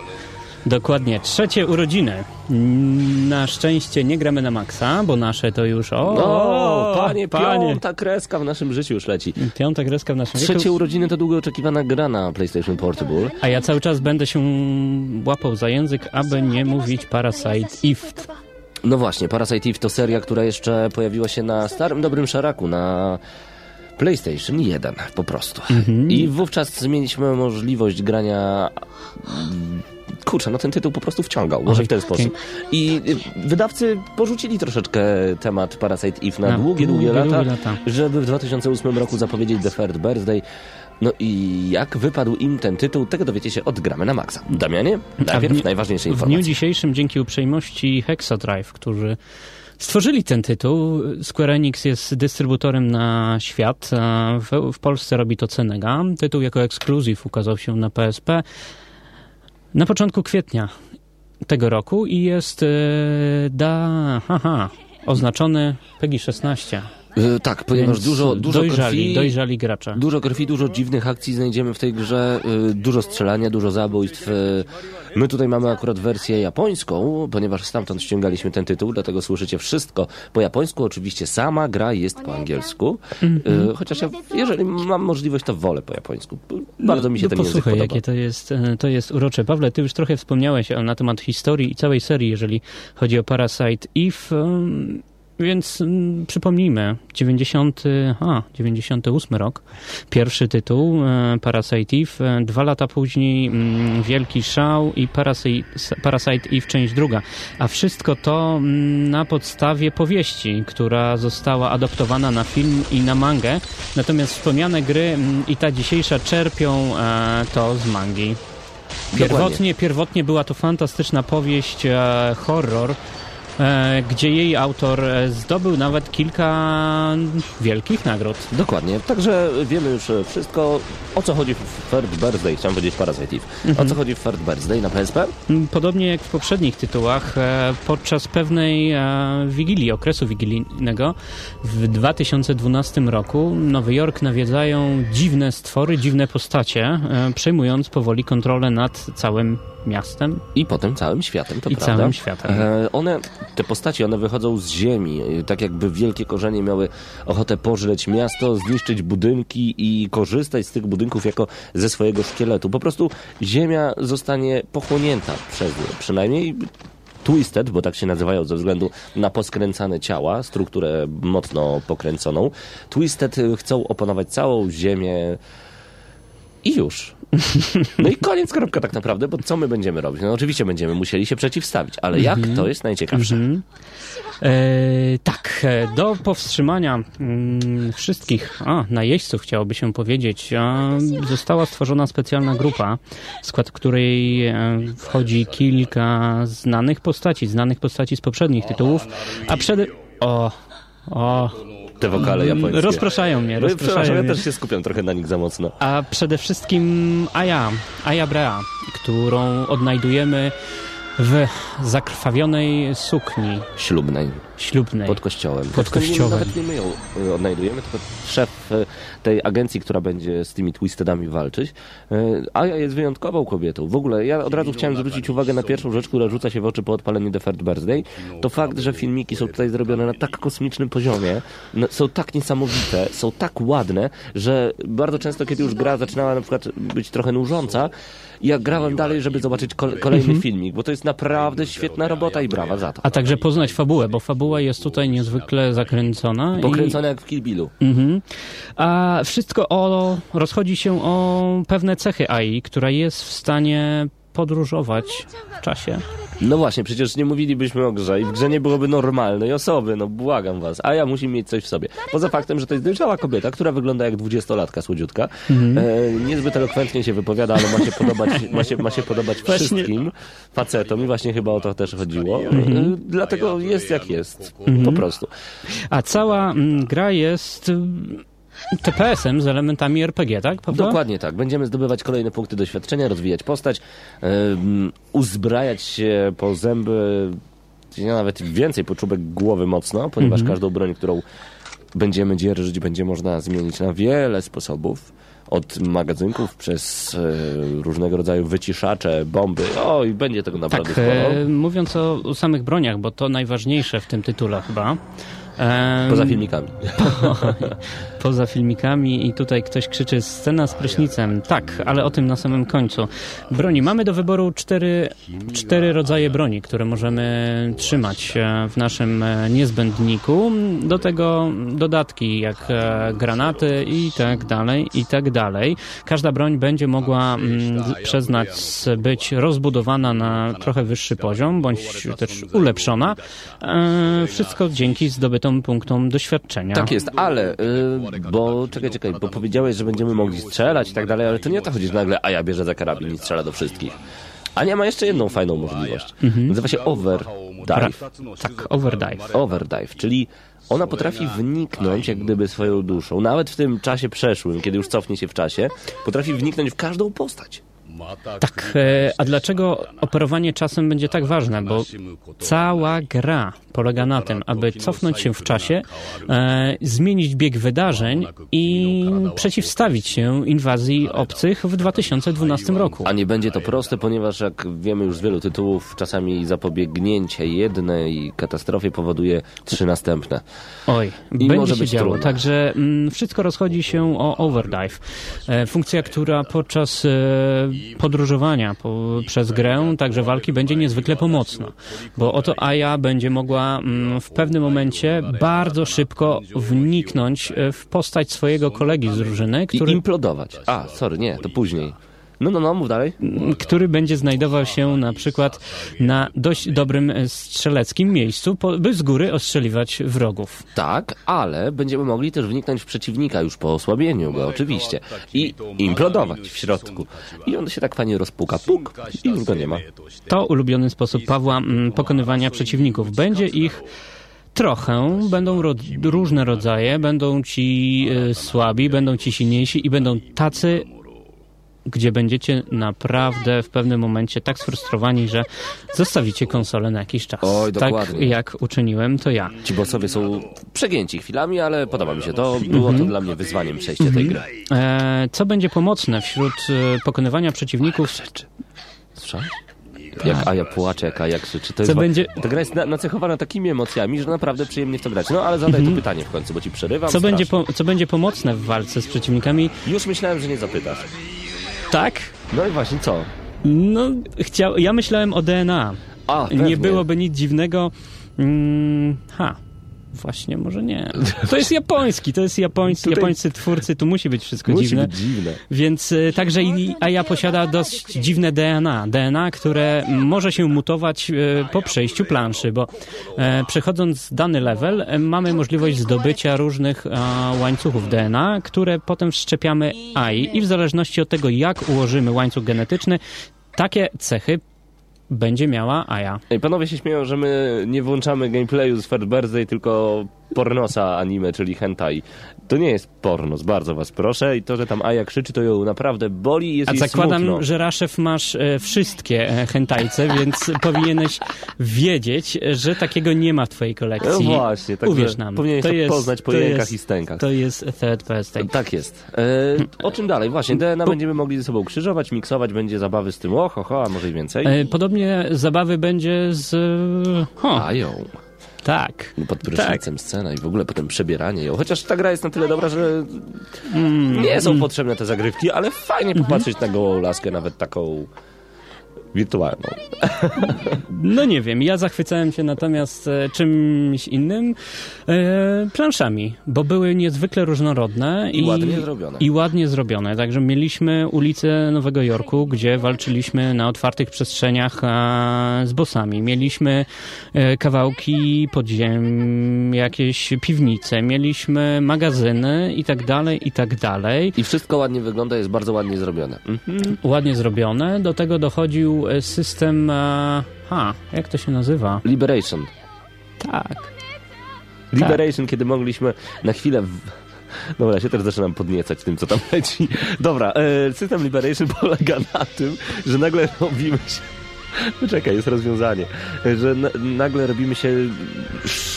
Dokładnie, trzecie urodziny. Na szczęście nie gramy na maksa, bo nasze to już o, O, panie, panie. piąta kreska w naszym życiu już leci. Piąta kreska w naszym Trzecie wieku. urodziny to długo oczekiwana gra na PlayStation Portable. A ja cały czas będę się łapał za język, aby nie mówić Parasite Eve. No właśnie, Parasite Eve to seria, która jeszcze pojawiła się na starym, dobrym szaraku, na PlayStation 1 po prostu. I wówczas mieliśmy możliwość grania... mm, Kurczę, no ten tytuł po prostu wciągał, może w ten sposób. I y, wydawcy porzucili troszeczkę temat Parasite Eve na Na długie, długie, długie, lata, długie lata. żeby w 2008 roku zapowiedzieć The Third Birthday. No i jak wypadł im ten tytuł, tego dowiecie się od Gramy na Maxa. Damianie, najpierw dniu- najważniejsze W dniu informacje. dzisiejszym, dzięki uprzejmości Hexadrive, którzy stworzyli ten tytuł, Square Enix jest dystrybutorem na świat. W, w Polsce robi to Cenega. Tytuł jako ekskluzyw ukazał się na PSP na początku kwietnia tego roku i jest e, da, oznaczony PEGI 16. Y, tak, ponieważ Więc dużo, dużo dojrzali, krwi, dojrzali gracze. Dużo krwi, dużo dziwnych akcji znajdziemy w tej grze, y, dużo strzelania, dużo zabójstw. y. My tutaj mamy akurat wersję japońską, ponieważ stamtąd ściągaliśmy ten tytuł, dlatego słyszycie wszystko po japońsku. Oczywiście sama gra jest po angielsku, Mhm. y, chociaż ja, jeżeli mam możliwość, to wolę po japońsku. Bardzo mi się no, ten język posłuchaj, podoba. jakie to jest, e, to jest urocze. Pawle, ty już trochę wspomniałeś e, na temat historii i całej serii, jeżeli chodzi o Parasite Eve, więc mm, przypomnijmy, 90, a, 98 rok, pierwszy tytuł e, Parasite Eve, dwa lata później mm, Wielki Szał i Parasite, Parasite Eve część druga, a wszystko to mm, na podstawie powieści, która została adoptowana na film i na mangę, natomiast wspomniane gry i ta dzisiejsza czerpią e, to z mangi. Pierwotnie, pierwotnie była to fantastyczna powieść, e, horror, gdzie jej autor e, zdobył nawet kilka wielkich nagród. Dokładnie, także wiemy już e, wszystko, o co chodzi w Third Birthday, chciałem powiedzieć. Mhm. O co chodzi w Third Birthday na PSP? Mm, Podobnie jak w poprzednich tytułach, e, podczas pewnej e, wigilii, okresu wigilijnego w 2012 roku Nowy Jork nawiedzają dziwne stwory, dziwne postacie, e, przejmując powoli kontrolę nad całym miastem. I potem całym światem, to I prawda. całym światem. E, one, te postaci, one wychodzą z ziemi, e, tak jakby wielkie korzenie miały ochotę pożreć miasto, zniszczyć budynki i korzystać z tych budynków jako ze swojego szkieletu. Po prostu ziemia zostanie pochłonięta przez nie, przynajmniej Twisted, bo tak się nazywają ze względu na poskręcane ciała, strukturę mocno pokręconą. Twisted y, chcą opanować całą ziemię i już. No i koniec, kropka tak naprawdę, bo co my będziemy robić? No oczywiście będziemy musieli się przeciwstawić, ale jak, to jest najciekawsze. E, tak, e, do powstrzymania mm, wszystkich a, najeźdźców, chciałoby się powiedzieć, a, została stworzona specjalna grupa, w skład której e, wchodzi kilka znanych postaci, znanych postaci z poprzednich tytułów, a przede... O, o, Te wokale japońskie. rozpraszają mnie, przepraszam, rozpraszają ja mnie. też się skupiam trochę na nich za mocno. A przede wszystkim Aya, Aya Brea, którą odnajdujemy w zakrwawionej sukni Ślubnej, ślubnej. pod kościołem. Pod kościołem. Nawet nie my ją y, odnajdujemy, tylko szef y, tej agencji, która będzie z tymi Twistedami walczyć. Y, A ja jest wyjątkową kobietą. W ogóle ja od razu chciałem zwrócić uwagę na pierwszą rzecz, która rzuca się w oczy po odpaleniu The Third Birthday. To fakt, że filmiki są tutaj zrobione na tak kosmicznym poziomie, no, są tak niesamowite, są tak ładne, że bardzo często, kiedy już gra zaczynała na przykład być trochę nużąca, ja grałem dalej, żeby zobaczyć kol- kolejny filmik, bo to jest naprawdę świetna robota i brawa za to. A także poznać fabułę, bo fabuła jest tutaj niezwykle zakręcona. i- Pokręcone jak w Kill Billu. Mhm. A wszystko o, rozchodzi się o pewne cechy AI, która jest w stanie podróżować w czasie. No właśnie, przecież nie mówilibyśmy o grze i w grze nie byłoby normalnej osoby, no błagam was. A ja musi mieć coś w sobie. Poza faktem, że to jest dojrzała kobieta, która wygląda jak dwudziestolatka słodziutka. E, niezbyt elokwentnie się wypowiada, ale ma się podobać, ma się, ma się podobać wszystkim facetom i właśnie chyba o to też chodziło. E, dlatego jest jak jest. Po prostu. A cała mm, gra jest TPS-em z elementami RPG, tak? Prawda? Dokładnie tak. Będziemy zdobywać kolejne punkty doświadczenia, rozwijać postać, uzbrajać się po zęby, nawet więcej po czubek głowy mocno, ponieważ każdą broń, którą będziemy dzierżyć, będzie można zmienić na wiele sposobów. Od magazynków przez e, różnego rodzaju wyciszacze, bomby. O, i będzie tego naprawdę Tak, sporo. e, mówiąc o, o samych broniach, bo to najważniejsze w tym tytule chyba. Poza filmikami. poza filmikami i tutaj ktoś krzyczy scena z prysznicem. Tak, ale o tym na samym końcu. Broni. Mamy do wyboru cztery, cztery rodzaje broni, które możemy trzymać e, w naszym e, niezbędniku. Do tego dodatki jak e, granaty i tak dalej, i tak dalej. Każda broń będzie mogła mm, przez nas być rozbudowana na trochę wyższy poziom, bądź też ulepszona. Wszystko dzięki zdobytym punktom doświadczenia. Tak jest, ale, y, bo czekaj, czekaj, bo powiedziałeś, że będziemy mogli strzelać i tak dalej, ale to nie o to chodzi, że nagle a ja bierze za karabin i strzela do wszystkich. Ania ma jeszcze jedną fajną możliwość. Nazywa się Overdive. Tak, overdrive. Overdive, czyli ona potrafi wniknąć jak gdyby swoją duszą, nawet w tym czasie przeszłym, kiedy już cofnie się w czasie, potrafi wniknąć w każdą postać. Tak, e, a dlaczego operowanie czasem będzie tak ważne? Bo cała gra polega na tym, aby cofnąć się w czasie, e, zmienić bieg wydarzeń i przeciwstawić się inwazji obcych w 2012 roku. A nie będzie to proste, ponieważ jak wiemy już z wielu tytułów, czasami zapobiegnięcie jednej katastrofie powoduje trzy następne. Oj, I będzie się działo. trudno. Także mm, wszystko rozchodzi się o overdrive. E, funkcja, która podczas e, podróżowania po, przez grę, także walki, będzie niezwykle pomocna. Bo oto Aya będzie mogła mm, w pewnym momencie bardzo szybko wniknąć e, w postać swojego kolegi z drużyny, I który, implodować. A, sorry, nie, to później. No, no, no, mów dalej. który będzie znajdował się na przykład na dość dobrym e, strzeleckim miejscu, po, by z góry ostrzeliwać wrogów. Tak, ale będziemy mogli też wniknąć w przeciwnika już po osłabieniu go, oczywiście. I implodować w środku. I on się tak fajnie rozpuka, puk, i już go nie ma. To ulubiony sposób Pawła pokonywania przeciwników. Będzie ich trochę, będą ro różne rodzaje, będą ci y, słabi, będą ci silniejsi i będą tacy, gdzie będziecie naprawdę w pewnym momencie tak sfrustrowani, że zostawicie konsolę na jakiś czas. Oj, tak dokładnie. jak uczyniłem to ja. Ci bossowie są przegięci chwilami, ale podoba mi się to. Było to dla mnie wyzwaniem przejście tej gry. E, co będzie pomocne wśród e, pokonywania przeciwników? Słyszałeś? Jak Aja płacze, jak Aja krzyczy. To Co jest będzie- Ta gra jest na, nacechowana takimi emocjami, że naprawdę przyjemnie w to grać. No ale zadaj to pytanie w końcu, bo ci przerywam. Mhm. Co będzie, po, co będzie pomocne w walce z przeciwnikami? Już myślałem, że nie zapytasz. Tak. No i właśnie co? No, chciał, ja myślałem o DNA. A, Nie byłoby nic dziwnego. Mm, ha. Właśnie, może nie. To jest japoński, to jest japoński, Tutaj- japońscy twórcy, tu musi być wszystko Musi dziwne. być dziwne. Więc y, także i Aja posiada dość dziwne DNA. DNA, które może się mutować y, po przejściu planszy, bo e, przechodząc dany level e, mamy możliwość zdobycia różnych e, łańcuchów DNA, które potem wszczepiamy AI i w zależności od tego, jak ułożymy łańcuch genetyczny, takie cechy będzie miała Aja. Ej, panowie się śmieją, że my nie włączamy gameplayu z First Birthday, tylko pornosa anime, czyli hentai. To nie jest pornos, bardzo was proszę. I to, że tam Aja krzyczy, to ją naprawdę boli i jest A zakładam, smutno. że Raszew masz e, wszystkie e, hentajce, więc powinieneś wiedzieć, że takiego nie ma w twojej kolekcji. No właśnie, także Uwierz nam. powinieneś to poznać po to jękach jest- i stękach. To jest third person. Tak jest. E, o czym dalej? Właśnie, DNA będziemy mogli ze sobą krzyżować, miksować, będzie zabawy z tym, o, ho, ho, a może i więcej. E, Podobnie zabawy będzie z... Ho, A ją. Tak. Pod prysznicem scena i w ogóle potem przebieranie ją. Chociaż ta gra jest na tyle dobra, że nie są potrzebne te zagrywki, ale fajnie popatrzeć na gołą laskę, nawet taką wirtualną. No nie wiem, ja zachwycałem się natomiast e, czymś innym, e, planszami, bo były niezwykle różnorodne I ładnie zrobione. I ładnie zrobione. Także mieliśmy ulicę Nowego Jorku, gdzie walczyliśmy na otwartych przestrzeniach z bossami. Mieliśmy e, kawałki podziem, jakieś piwnice, mieliśmy magazyny i tak dalej, i tak dalej. I wszystko ładnie wygląda, jest bardzo ładnie zrobione. Mhm. Ładnie zrobione. Do tego dochodził e, system... E, ha, jak to się nazywa? Liberation. Tak. Liberation, kiedy mogliśmy na chwilę... W... Dobra, ja się też zaczynam podniecać tym, co tam leci. Dobra, e, system Liberation polega na tym, że nagle robimy się... Poczekaj, jest rozwiązanie. Że na, nagle robimy się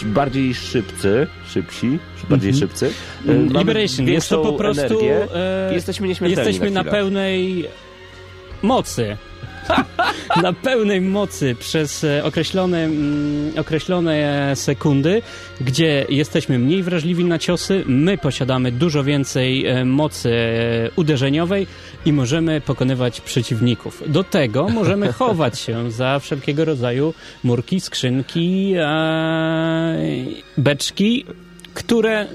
bardziej szybcy, szybsi, bardziej szybcy. E, mamy Liberation, jest to po prostu... Energię, e, jesteśmy nieśmiertelni Jesteśmy na, chwilę. pełnej mocy. Na pełnej mocy przez e, określone, mm, określone sekundy, gdzie jesteśmy mniej wrażliwi na ciosy, my posiadamy dużo więcej e, mocy e, uderzeniowej i możemy pokonywać przeciwników. Do tego możemy chować się za wszelkiego rodzaju murki, skrzynki, e, beczki, które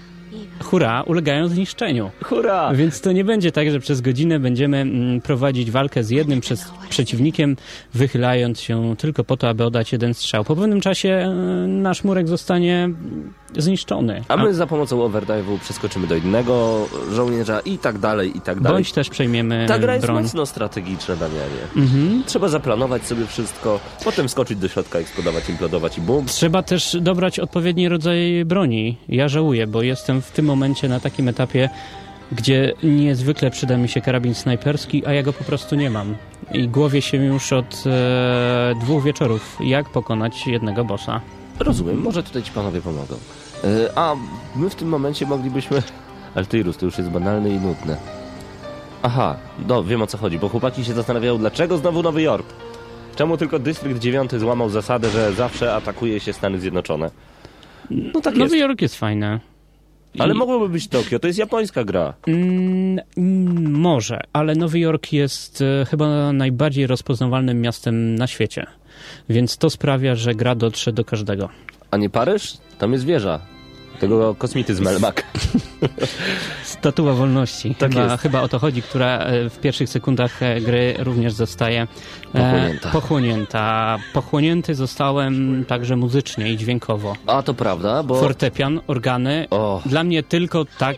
hura, ulegają zniszczeniu. Hurra! Więc to nie będzie tak, że przez godzinę będziemy mm, prowadzić walkę z jednym przez przeciwnikiem, wychylając się tylko po to, aby oddać jeden strzał. Po pewnym czasie e, nasz murek zostanie zniszczony. A my za pomocą overdrive'u przeskoczymy do innego żołnierza i tak dalej, i tak dalej. bądź też przejmiemy Ta gra jest broń. mocno strategiczna, Damianie. Mhm. Trzeba zaplanować sobie wszystko, potem skoczyć do środka, eksplodować, implodować i bum. Trzeba też dobrać odpowiedni rodzaj broni. Ja żałuję, bo jestem w tym momencie na takim etapie, gdzie niezwykle przyda mi się karabin snajperski, a ja go po prostu nie mam. I głowię się już od e, dwóch wieczorów, jak pokonać jednego bossa. Rozumiem, może tutaj ci panowie pomogą. E, a my w tym momencie moglibyśmy... Altyrus, to już jest banalne i nudne. Aha, no wiem o co chodzi, bo chłopaki się zastanawiają, dlaczego znowu Nowy Jork? Czemu tylko Dystrykt 9 złamał zasadę, że zawsze atakuje się Stany Zjednoczone? No tak jest. Nowy Jork jest fajny. Ale mogłoby być Tokio, to jest japońska gra. Mm, mm, może, ale Nowy Jork jest e, chyba najbardziej rozpoznawalnym miastem na świecie. Więc to sprawia, że gra dotrze do każdego. A nie Paryż? Tam jest wieża. Tego kosmity z Melmak. Statua wolności. Tak chyba, jest. chyba o to chodzi, która e, w pierwszych sekundach e, gry również zostaje e, Pochłonięta. pochłonięta. Pochłonięty zostałem także muzycznie i dźwiękowo. A to prawda, bo... Fortepian, organy. O. Dla mnie tylko tak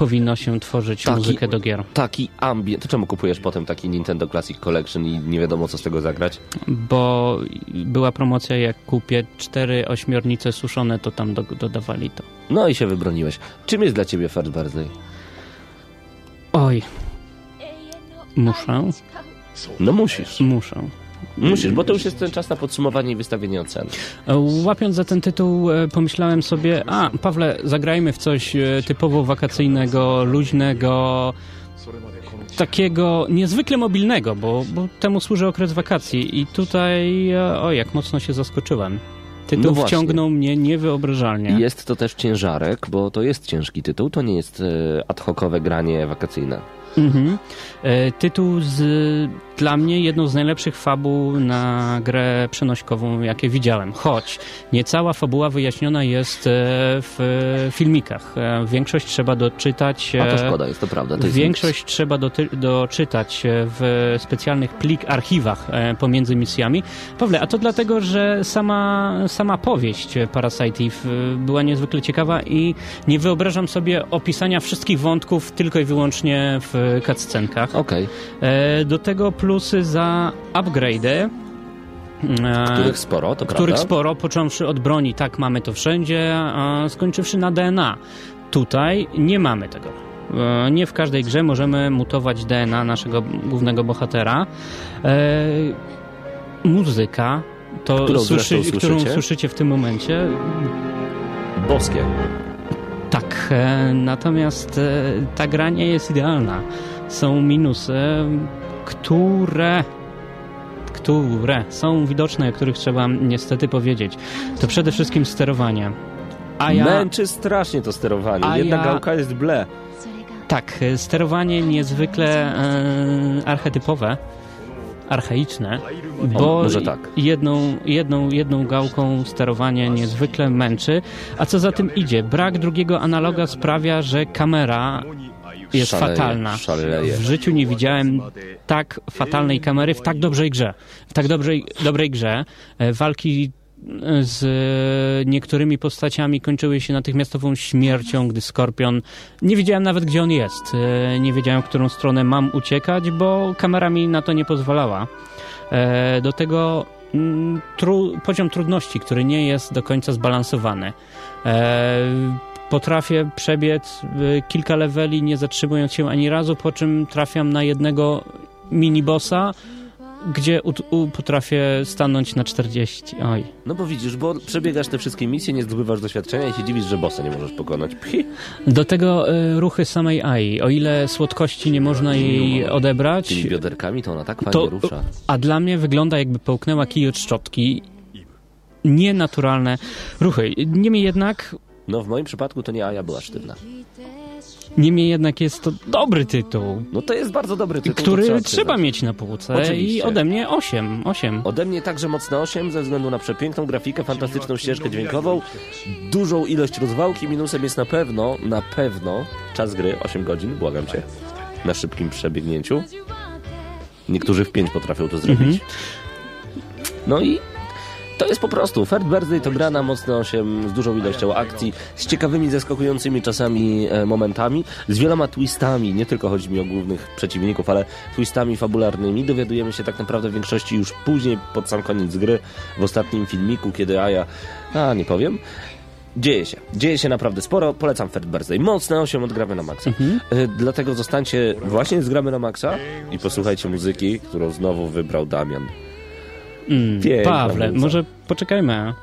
powinno się tworzyć Taki- muzykę do gier. Taki ambient. To czemu kupujesz potem taki Nintendo Classic Collection i nie wiadomo co z tego zagrać? bo była promocja, jak kupię cztery ośmiornice suszone, to tam do, dodawali to. No i się wybroniłeś. Czym jest dla ciebie First Birthday? Oj, muszę, No musisz. muszę. Musisz, bo to już jest ten czas na podsumowanie i wystawienie ocen. E, Łapiąc za ten tytuł, e, pomyślałem sobie, a Pawle, zagrajmy w coś e, typowo wakacyjnego, luźnego, takiego niezwykle mobilnego, bo, bo temu służy okres wakacji i tutaj, o jak mocno się zaskoczyłem. Tytuł No wciągnął mnie niewyobrażalnie. Jest to też ciężarek, bo to jest ciężki tytuł, to nie jest ad hocowe granie wakacyjne. Mhm. E, Tytuł z, dla mnie jedną z najlepszych fabuł na grę przenośkową, jakie widziałem. Choć nie cała fabuła wyjaśniona jest e, w filmikach. E, Większość trzeba doczytać. A to e, szkoda, jest to prawda. To jest Większość trzeba doty- doczytać e, w specjalnych plik archiwach e, pomiędzy misjami. Pawle, a to dlatego, że sama, sama powieść Parasite Eve e, była niezwykle ciekawa i nie wyobrażam sobie opisania wszystkich wątków tylko i wyłącznie w cutscenkach. Okej, E, Do tego plusy za upgrade'y. e, których sporo, to których prawda. sporo, począwszy od broni, tak mamy to wszędzie, a skończywszy na DNA. Tutaj nie mamy tego. E, Nie w każdej grze możemy mutować DNA naszego głównego bohatera. E, muzyka, to Którą słyszy, którą słyszycie? w tym momencie, Boskie. tak, natomiast ta gra nie jest idealna. Są minusy, które które są widoczne, o których trzeba niestety powiedzieć. To przede wszystkim sterowanie. A ja, Męczy strasznie to sterowanie. Jedna ja- gałka jest ble. tak, e, sterowanie niezwykle e, archetypowe, archaiczne, bo może tak. jedną, jedną, jedną gałką sterowanie niezwykle męczy, a co za tym idzie, brak drugiego analoga sprawia, że kamera jest Szaleje, fatalna. szaleje. W życiu nie widziałem tak fatalnej kamery w tak dobrej grze. W tak dobrej, dobrej grze. E, Walki e, z niektórymi postaciami kończyły się natychmiastową śmiercią, gdy Skorpion... Nie wiedziałem nawet, gdzie on jest. E, Nie wiedziałem, w którą stronę mam uciekać, bo kamera mi na to nie pozwalała. E, Do tego mm, tru, poziom trudności, który nie jest do końca zbalansowany. Potrafię przebiec y, kilka leveli, nie zatrzymując się ani razu, po czym trafiam na jednego minibossa, gdzie u, u, potrafię stanąć na 40. Oj. No bo widzisz, bo przebiegasz te wszystkie misje, nie zdobywasz doświadczenia i się dziwisz, że bossa nie możesz pokonać. Pchi. Do tego y, ruchy samej AI. O ile słodkości nie można jej odebrać, Tymi bioderkami to ona tak fajnie to, rusza. a dla mnie wygląda jakby połknęła kij od szczotki. Nienaturalne ruchy. Niemniej jednak No w moim przypadku to nie Aja była sztywna. Niemniej jednak jest to dobry tytuł, No to jest bardzo dobry tytuł. który trzeba, przyznać. mieć na półce Oczywiście. i ode mnie 8. 8. Ode mnie także mocne 8 ze względu na przepiękną grafikę, fantastyczną ścieżkę dźwiękową, dużą ilość rozwałki. Minusem jest na pewno, na pewno czas gry 8 godzin, błagam cię, na szybkim przebiegnięciu. Niektórzy w 5 potrafią to zrobić. No i to jest po prostu. Third Birthday to gra na mocne 8 z dużą ilością akcji, z ciekawymi, zaskakującymi czasami e, momentami, z wieloma twistami. Nie tylko chodzi mi o głównych przeciwników, ale twistami fabularnymi. Dowiadujemy się tak naprawdę w większości już później, pod sam koniec gry, w ostatnim filmiku, kiedy Aja. A, nie powiem. Dzieje się. Dzieje się naprawdę sporo. Polecam Third Birthday. Mocne 8 odgramy na maksa. E, Dlatego zostańcie właśnie z gramy na maksa i posłuchajcie muzyki, którą znowu wybrał Damian. Mm, Piękna Pawle, muza. może poczekajmy.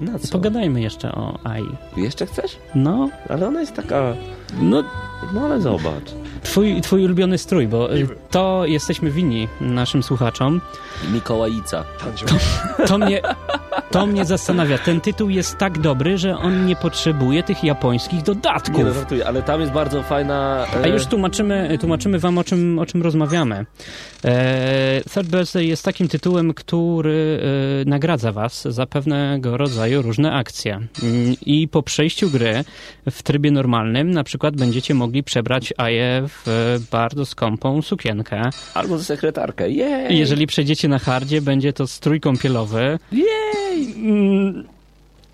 Na co? Pogadajmy jeszcze o AI. Jeszcze chcesz? No, Ale ona jest taka... no No ale zobacz. Twój, twój ulubiony strój, bo to jesteśmy winni naszym słuchaczom. Mikołajica. To mnie, to mnie zastanawia. Ten tytuł jest tak dobry, że on nie potrzebuje tych japońskich Nie no, dodatków. żartuję, ale tam jest bardzo fajna... e, A już tłumaczymy, tłumaczymy wam, o czym, o czym rozmawiamy. E, Third Birthday jest takim tytułem, który e, nagradza was za pewnego rodzaju różne akcje. Mm, I po przejściu gry w trybie normalnym na przykład będziecie mogli przebrać Aję w e, bardzo skąpą sukienkę. Albo sekretarkę. Jej! Jeżeli przejdziecie na hardzie, będzie to strój kąpielowy. Jej!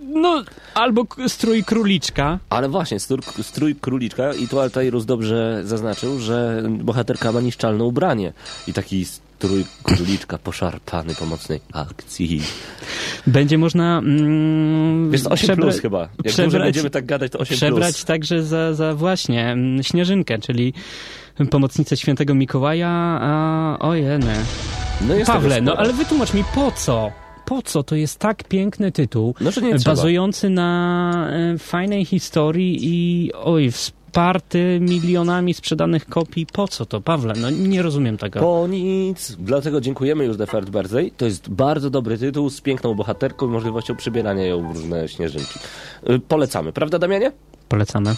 No, albo strój króliczka. Ale właśnie, strój, strój króliczka i tu Altairus dobrze zaznaczył, że bohaterka ma niszczalne ubranie. I taki strój króliczka poszarpany po mocnej akcji. Będzie można mm, to 8 przebra- plus chyba. Jak przebrać- dłużej będziemy tak gadać, to 8 przebrać plus. także za, za właśnie mm, Śnieżynkę, czyli pomocnicę świętego Mikołaja, a ojeny. No jest Pawle, no ale wytłumacz mi po co? Po co to jest tak piękny tytuł, No, bazujący na e, fajnej historii i oj, poparty milionami sprzedanych kopii. Po co to, Pawle? No nie rozumiem tego. Po nic. Dlatego dziękujemy już The Third Birthday. To jest bardzo dobry tytuł z piękną bohaterką i możliwością przybierania ją w różne śnieżynki. Y, Polecamy, prawda Damianie? Polecamy.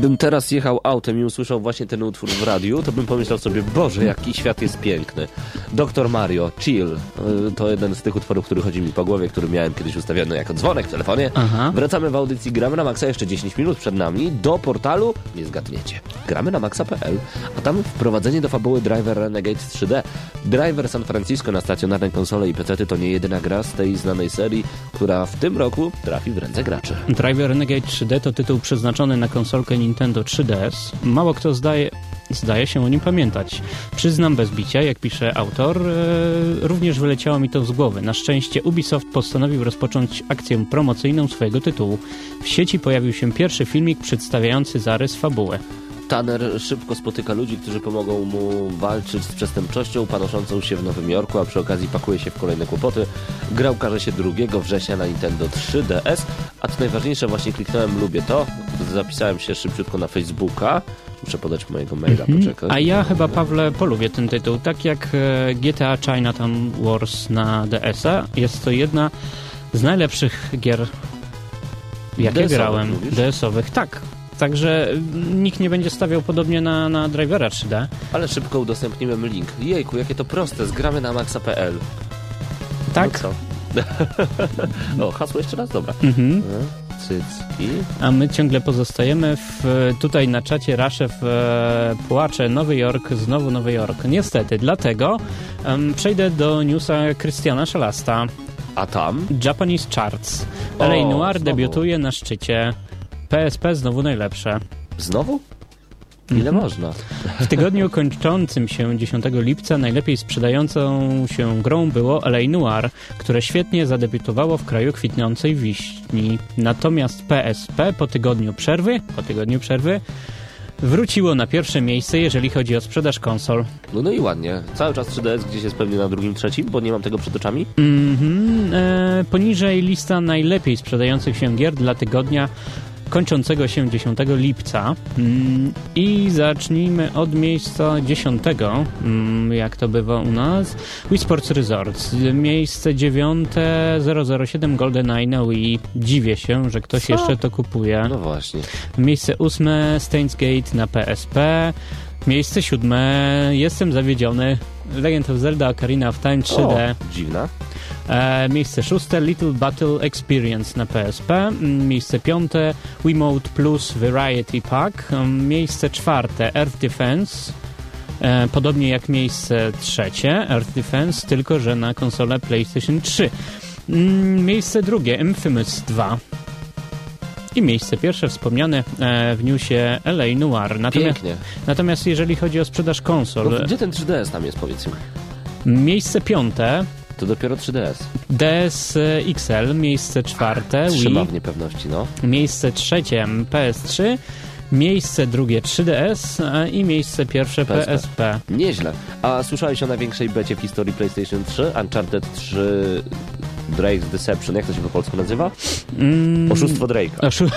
Gdybym teraz jechał autem i usłyszał właśnie ten utwór w radiu, to bym pomyślał sobie, Boże, jaki świat jest piękny. Doktor Mario, Chill, y, to jeden z tych utworów, który chodzi mi po głowie, który miałem kiedyś ustawiony jako dzwonek w telefonie. Aha. Wracamy w audycji Gramy na Maxa, jeszcze 10 minut przed nami, do portalu, nie zgadniecie, gramy na maxa.pl, a tam wprowadzenie do fabuły Driver Renegade 3D. Driver San Francisco na stacjonarne konsole i PC to nie jedyna gra z tej znanej serii, która w tym roku trafi w ręce graczy. Driver Renegade 3D to tytuł przeznaczony na konsolkę Nintendo 3DS. Mało kto zdaje, zdaje się o nim pamiętać. Przyznam bez bicia, jak pisze autor, e, również wyleciało mi to z głowy. Na szczęście Ubisoft postanowił rozpocząć akcję promocyjną swojego tytułu. W sieci pojawił się pierwszy filmik przedstawiający zarys fabuły. Tanner szybko spotyka ludzi, którzy pomogą mu walczyć z przestępczością panoszącą się w Nowym Jorku, a przy okazji pakuje się w kolejne kłopoty. Gra ukaże się 2 września na Nintendo 3DS, a co najważniejsze, właśnie kliknąłem lubię to, zapisałem się szybciutko na Facebooka, muszę podać mojego maila, poczekaj. A ja chyba, Pawle, polubię ten tytuł. Tak jak e, GTA Chinatown Wars na DS-a, jest to jedna z najlepszych gier, jakie DS-owych grałem. DS-owych, tak. Także nikt nie będzie stawiał podobnie na, na Drivera 3D. Ale szybko udostępniłem link. Jejku, jakie to proste, zgramy na maxa.pl. Tak? No o, hasło jeszcze raz? Dobra. Mhm. Cycki. A my ciągle pozostajemy w, tutaj na czacie Raszew e, płacze Nowy Jork, znowu Nowy Jork. Niestety, dlatego em, przejdę do newsa Krystiana Szelasta. A tam? Japanese Charts. LA Noir debiutuje na szczycie. PSP znowu najlepsze. Znowu? Ile Mhm. można? W tygodniu kończącym się 10 lipca najlepiej sprzedającą się grą było LA Noir, które świetnie zadebiutowało w kraju kwitnącej wiśni. Natomiast PSP po tygodniu przerwy, po tygodniu przerwy wróciło na pierwsze miejsce, jeżeli chodzi o sprzedaż konsol. No, no i ładnie. Cały czas 3DS gdzieś jest pewnie na drugim, trzecim, bo nie mam tego przed oczami. Mhm. E, poniżej lista najlepiej sprzedających się gier dla tygodnia kończącego się 10 lipca. Mm, I zacznijmy od miejsca 10, mm, jak to bywa u nas. Wii Sports Resorts. Miejsce 9 007 GoldenEye na Wii. Dziwię się, że ktoś Co? jeszcze to kupuje. No właśnie. Miejsce 8 Steins Gate na PSP. Miejsce 7 Jestem zawiedziony. Legend of Zelda Ocarina of Time 3D. O, dziwna. E, miejsce szóste Little Battle Experience na PSP. Mm, Miejsce piąte Wiimote Plus Variety Pack. Mm, Miejsce czwarte Earth Defense. E, podobnie jak miejsce trzecie Earth Defense, tylko że na konsolę PlayStation 3. Mm, Miejsce drugie Infamous 2. I miejsce pierwsze wspomniane e, w newsie LA Noir. Natomiast, Pięknie. natomiast jeżeli chodzi o sprzedaż konsol, No, gdzie ten 3DS tam jest, powiedz mi? miejsce piąte To dopiero 3DS. DS XL, miejsce czwarte Trzyma Wii, w niepewności, no. miejsce trzecie PS3, miejsce drugie 3DS a i miejsce pierwsze PSP. PSP. Nieźle. A słyszałeś o największej becie w historii PlayStation 3? Uncharted 3 Drake's Deception. Jak to się po polsku nazywa? Mm, Oszustwo Drake'a. Oszu-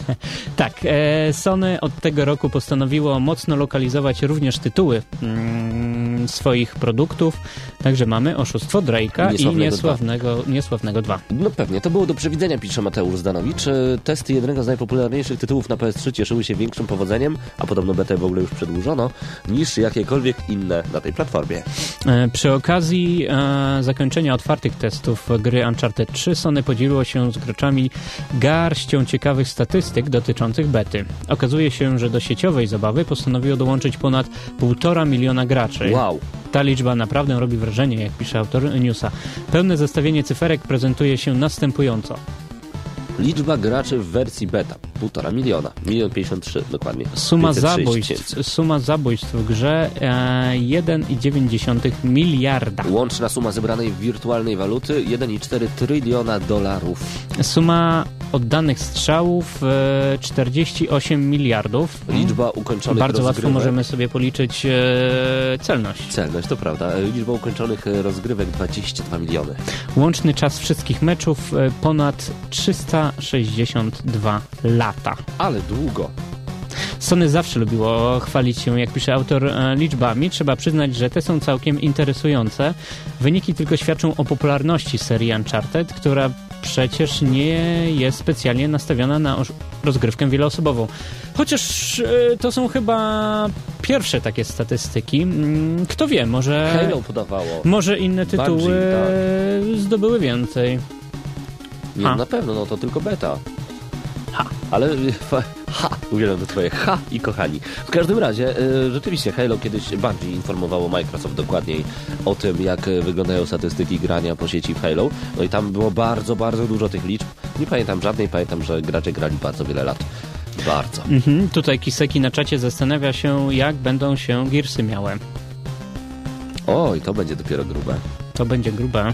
tak, e, Sony od tego roku postanowiło mocno lokalizować również tytuły mm, swoich produktów, także mamy Oszustwo Drake'a i Niesławnego Niesławnego, Niesławnego 2. No pewnie, to było do przewidzenia, pisze Mateusz Zdanowicz. E, Testy jednego z najpopularniejszych tytułów na PS3 cieszyły się większym powodzeniem, a podobno betę w ogóle już przedłużono, niż jakiekolwiek inne na tej platformie. E, Przy okazji e, zakończenia otwartych testów gry Uncharted 3 Sony podzieliło się z graczami garścią ciekawych statystyk dotyczących bety. Okazuje się, że do sieciowej zabawy postanowiło dołączyć ponad 1,5 miliona graczy. Wow! Ta liczba naprawdę robi wrażenie, jak pisze autor newsa. Pełne zestawienie cyferek prezentuje się następująco. Liczba graczy w wersji beta. Półtora miliona. Milion pięćdziesiąt trzy dokładnie. Suma 506 zabójstw, suma zabójstw w grze e, 1,9 miliarda. Łączna suma zebranej w wirtualnej waluty 1,4 tryliona dolarów. Suma oddanych strzałów e, 48 miliardów. Liczba ukończonych Bardzo łatwo rozgrywek. możemy sobie policzyć e, celność. Celność, to prawda. E, Liczba ukończonych e, rozgrywek 22 miliony. Łączny czas wszystkich meczów e, ponad 362 lata. Ale długo. Sony zawsze lubiło chwalić się, jak pisze autor, e, liczbami. Trzeba przyznać, że te są całkiem interesujące. Wyniki tylko świadczą o popularności serii Uncharted, która przecież nie jest specjalnie nastawiona na rozgrywkę wieloosobową. Chociaż e, to są chyba pierwsze takie statystyki. Mm, Kto wie, może, Halo podawało. może inne tytuły Bungie, tak. zdobyły więcej. Nie, Ha. na pewno, no to tylko beta. Ale ha, uwielbiam to twoje ha i kochani. W każdym razie, y, rzeczywiście Halo kiedyś bardziej informowało Microsoft dokładniej o tym, jak y, wyglądają statystyki grania po sieci w Halo. No i tam było bardzo, bardzo dużo tych liczb. Nie pamiętam żadnej, pamiętam, że gracze grali bardzo wiele lat. Bardzo. Mhm. Tutaj Kiseki na czacie zastanawia się, jak będą się Gearsy miały. Oj, to będzie dopiero grube. To będzie grube.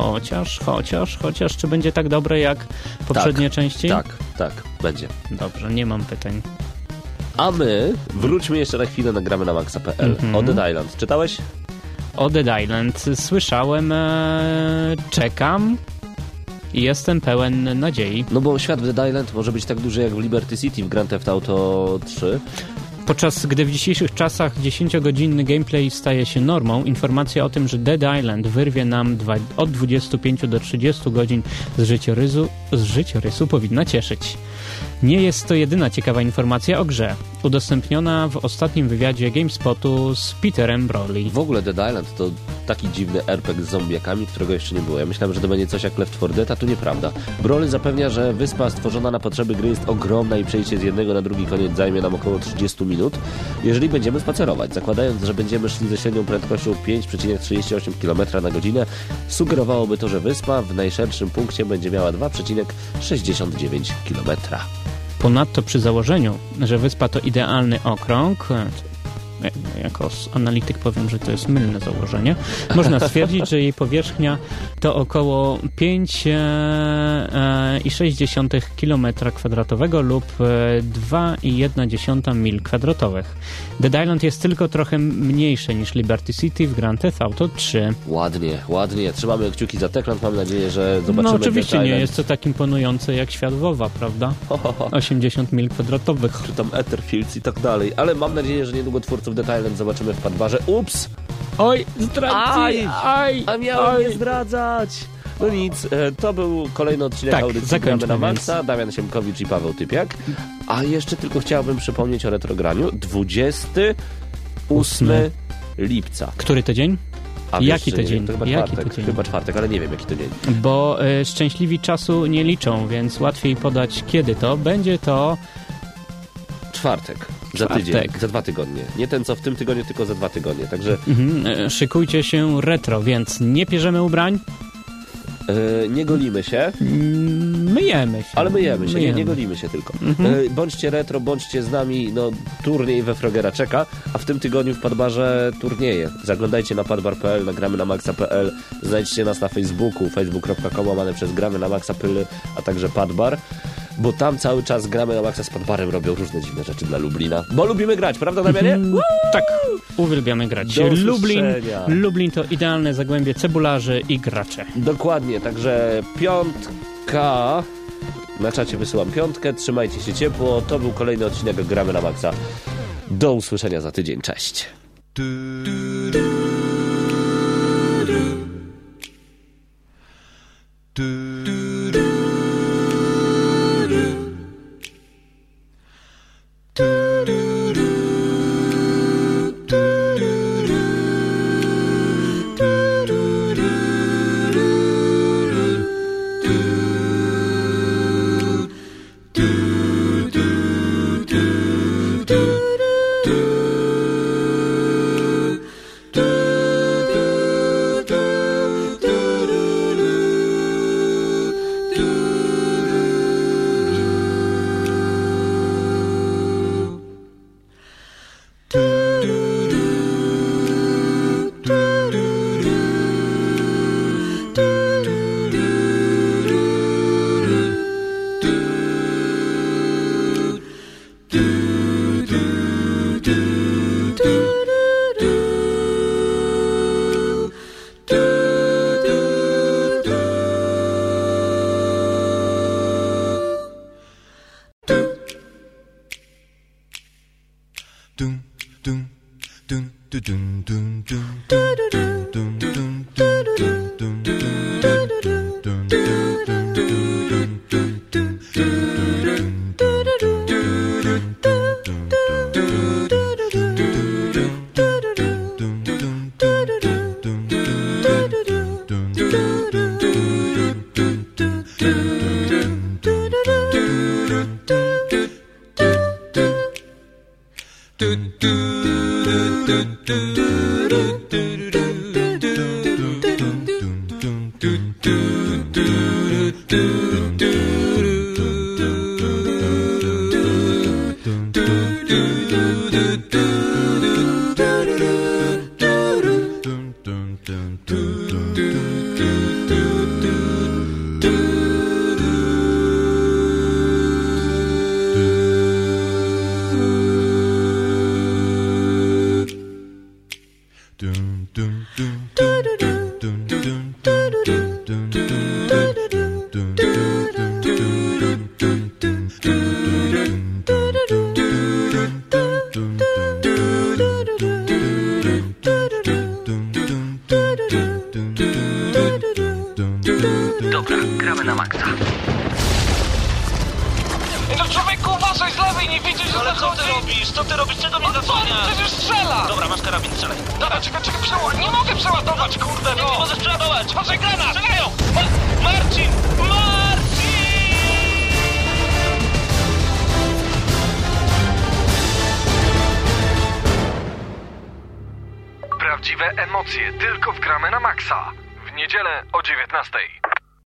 Chociaż, chociaż, chociaż, czy będzie tak dobre jak poprzednie części? Tak, tak, będzie. Dobrze, nie mam pytań. A my wróćmy jeszcze na chwilę, nagramy na maxa.pl. Mhm. O Dead Island. Czytałeś? O Dead Island słyszałem, e, czekam i jestem pełen nadziei. No bo świat w Dead Island może być tak duży jak w Liberty City w Grand Theft Auto 3. Podczas gdy w dzisiejszych czasach 10-godzinny gameplay staje się normą, informacja o tym, że Dead Island wyrwie nam dwa, od 25 do 30 godzin z życiorysu, z życiorysu powinna cieszyć. Nie jest to jedyna ciekawa informacja o grze, udostępniona w ostatnim wywiadzie GameSpotu z Peterem Broley. W ogóle Dead Island to taki dziwny RPG z zombiakami, którego jeszcze nie było. Ja myślałem, że to będzie coś jak Left 4 Dead, a tu nieprawda. Broly zapewnia, że wyspa stworzona na potrzeby gry jest ogromna i przejście z jednego na drugi koniec zajmie nam około 30 minut, jeżeli będziemy spacerować. Zakładając, że będziemy szli ze średnią prędkością 5,38 km na godzinę, sugerowałoby to, że wyspa w najszerszym punkcie będzie miała 2,69 km. Ponadto przy założeniu, że wyspa to idealny okrąg, jako s- analityk powiem, że to jest mylne założenie, można stwierdzić, że jej powierzchnia to około 5,6 km kwadratowego lub e, 2,1 mil kwadratowych. Dead Island jest tylko trochę mniejsze niż Liberty City w Grand Theft Auto 3. Ładnie, ładnie. Trzymamy kciuki za Techland. Mam nadzieję, że zobaczymy No oczywiście nie jest to tak imponujące jak świat WoWa, prawda? 80 mil kwadratowych. Czy tam Etherfields i tak dalej. Ale mam nadzieję, że niedługo twórców Dead Island zobaczymy w Padbarze. Ups! Oj, zdradzić! Aj, aj, A miałem nie zdradzać! No nic, e, to był kolejny odcinek Tak, audycji Gramy na. Maxa, Damian Siemkowicz i Paweł Typiak. A jeszcze tylko chciałbym przypomnieć o retrograniu. 28 lipca. Który to dzień? A Jaki wiesz, to nie dzień? To chyba Jaki czwartek, to dzień? chyba czwartek, ale nie wiem jaki to dzień. Bo e, szczęśliwi czasu nie liczą, więc łatwiej podać kiedy to. Będzie to Czwartek. Za tydzień, za dwa tygodnie. Nie ten co w tym tygodniu, tylko za dwa tygodnie. Także mhm, e, szykujcie się retro, więc nie pierzemy ubrań, e, nie golimy się, mm, myjemy się. ale myjemy się, nie, Myjemy. nie golimy się tylko. Mhm. E, bądźcie retro, bądźcie z nami, no turniej we Frogera czeka, a w tym tygodniu w Padbarze turnieje. Zaglądajcie na padbar.pl, nagramy na maxa.pl, znajdźcie nas na Facebooku, facebook.com łamane przez gramy na maxa.pl, a także Padbar. Bo tam cały czas gramy na Maxa z Padbarem, robią różne dziwne rzeczy dla Lublina. Bo lubimy grać, prawda Damianie? Mm, Tak, uwielbiamy grać. Do Lublin, usłyszenia. Lublin to idealne zagłębie cebularzy i gracze. Dokładnie, także piątka. Na czacie wysyłam piątkę, trzymajcie się ciepło. To był kolejny odcinek Gramy na Maxa. Do usłyszenia za tydzień, cześć. do, do.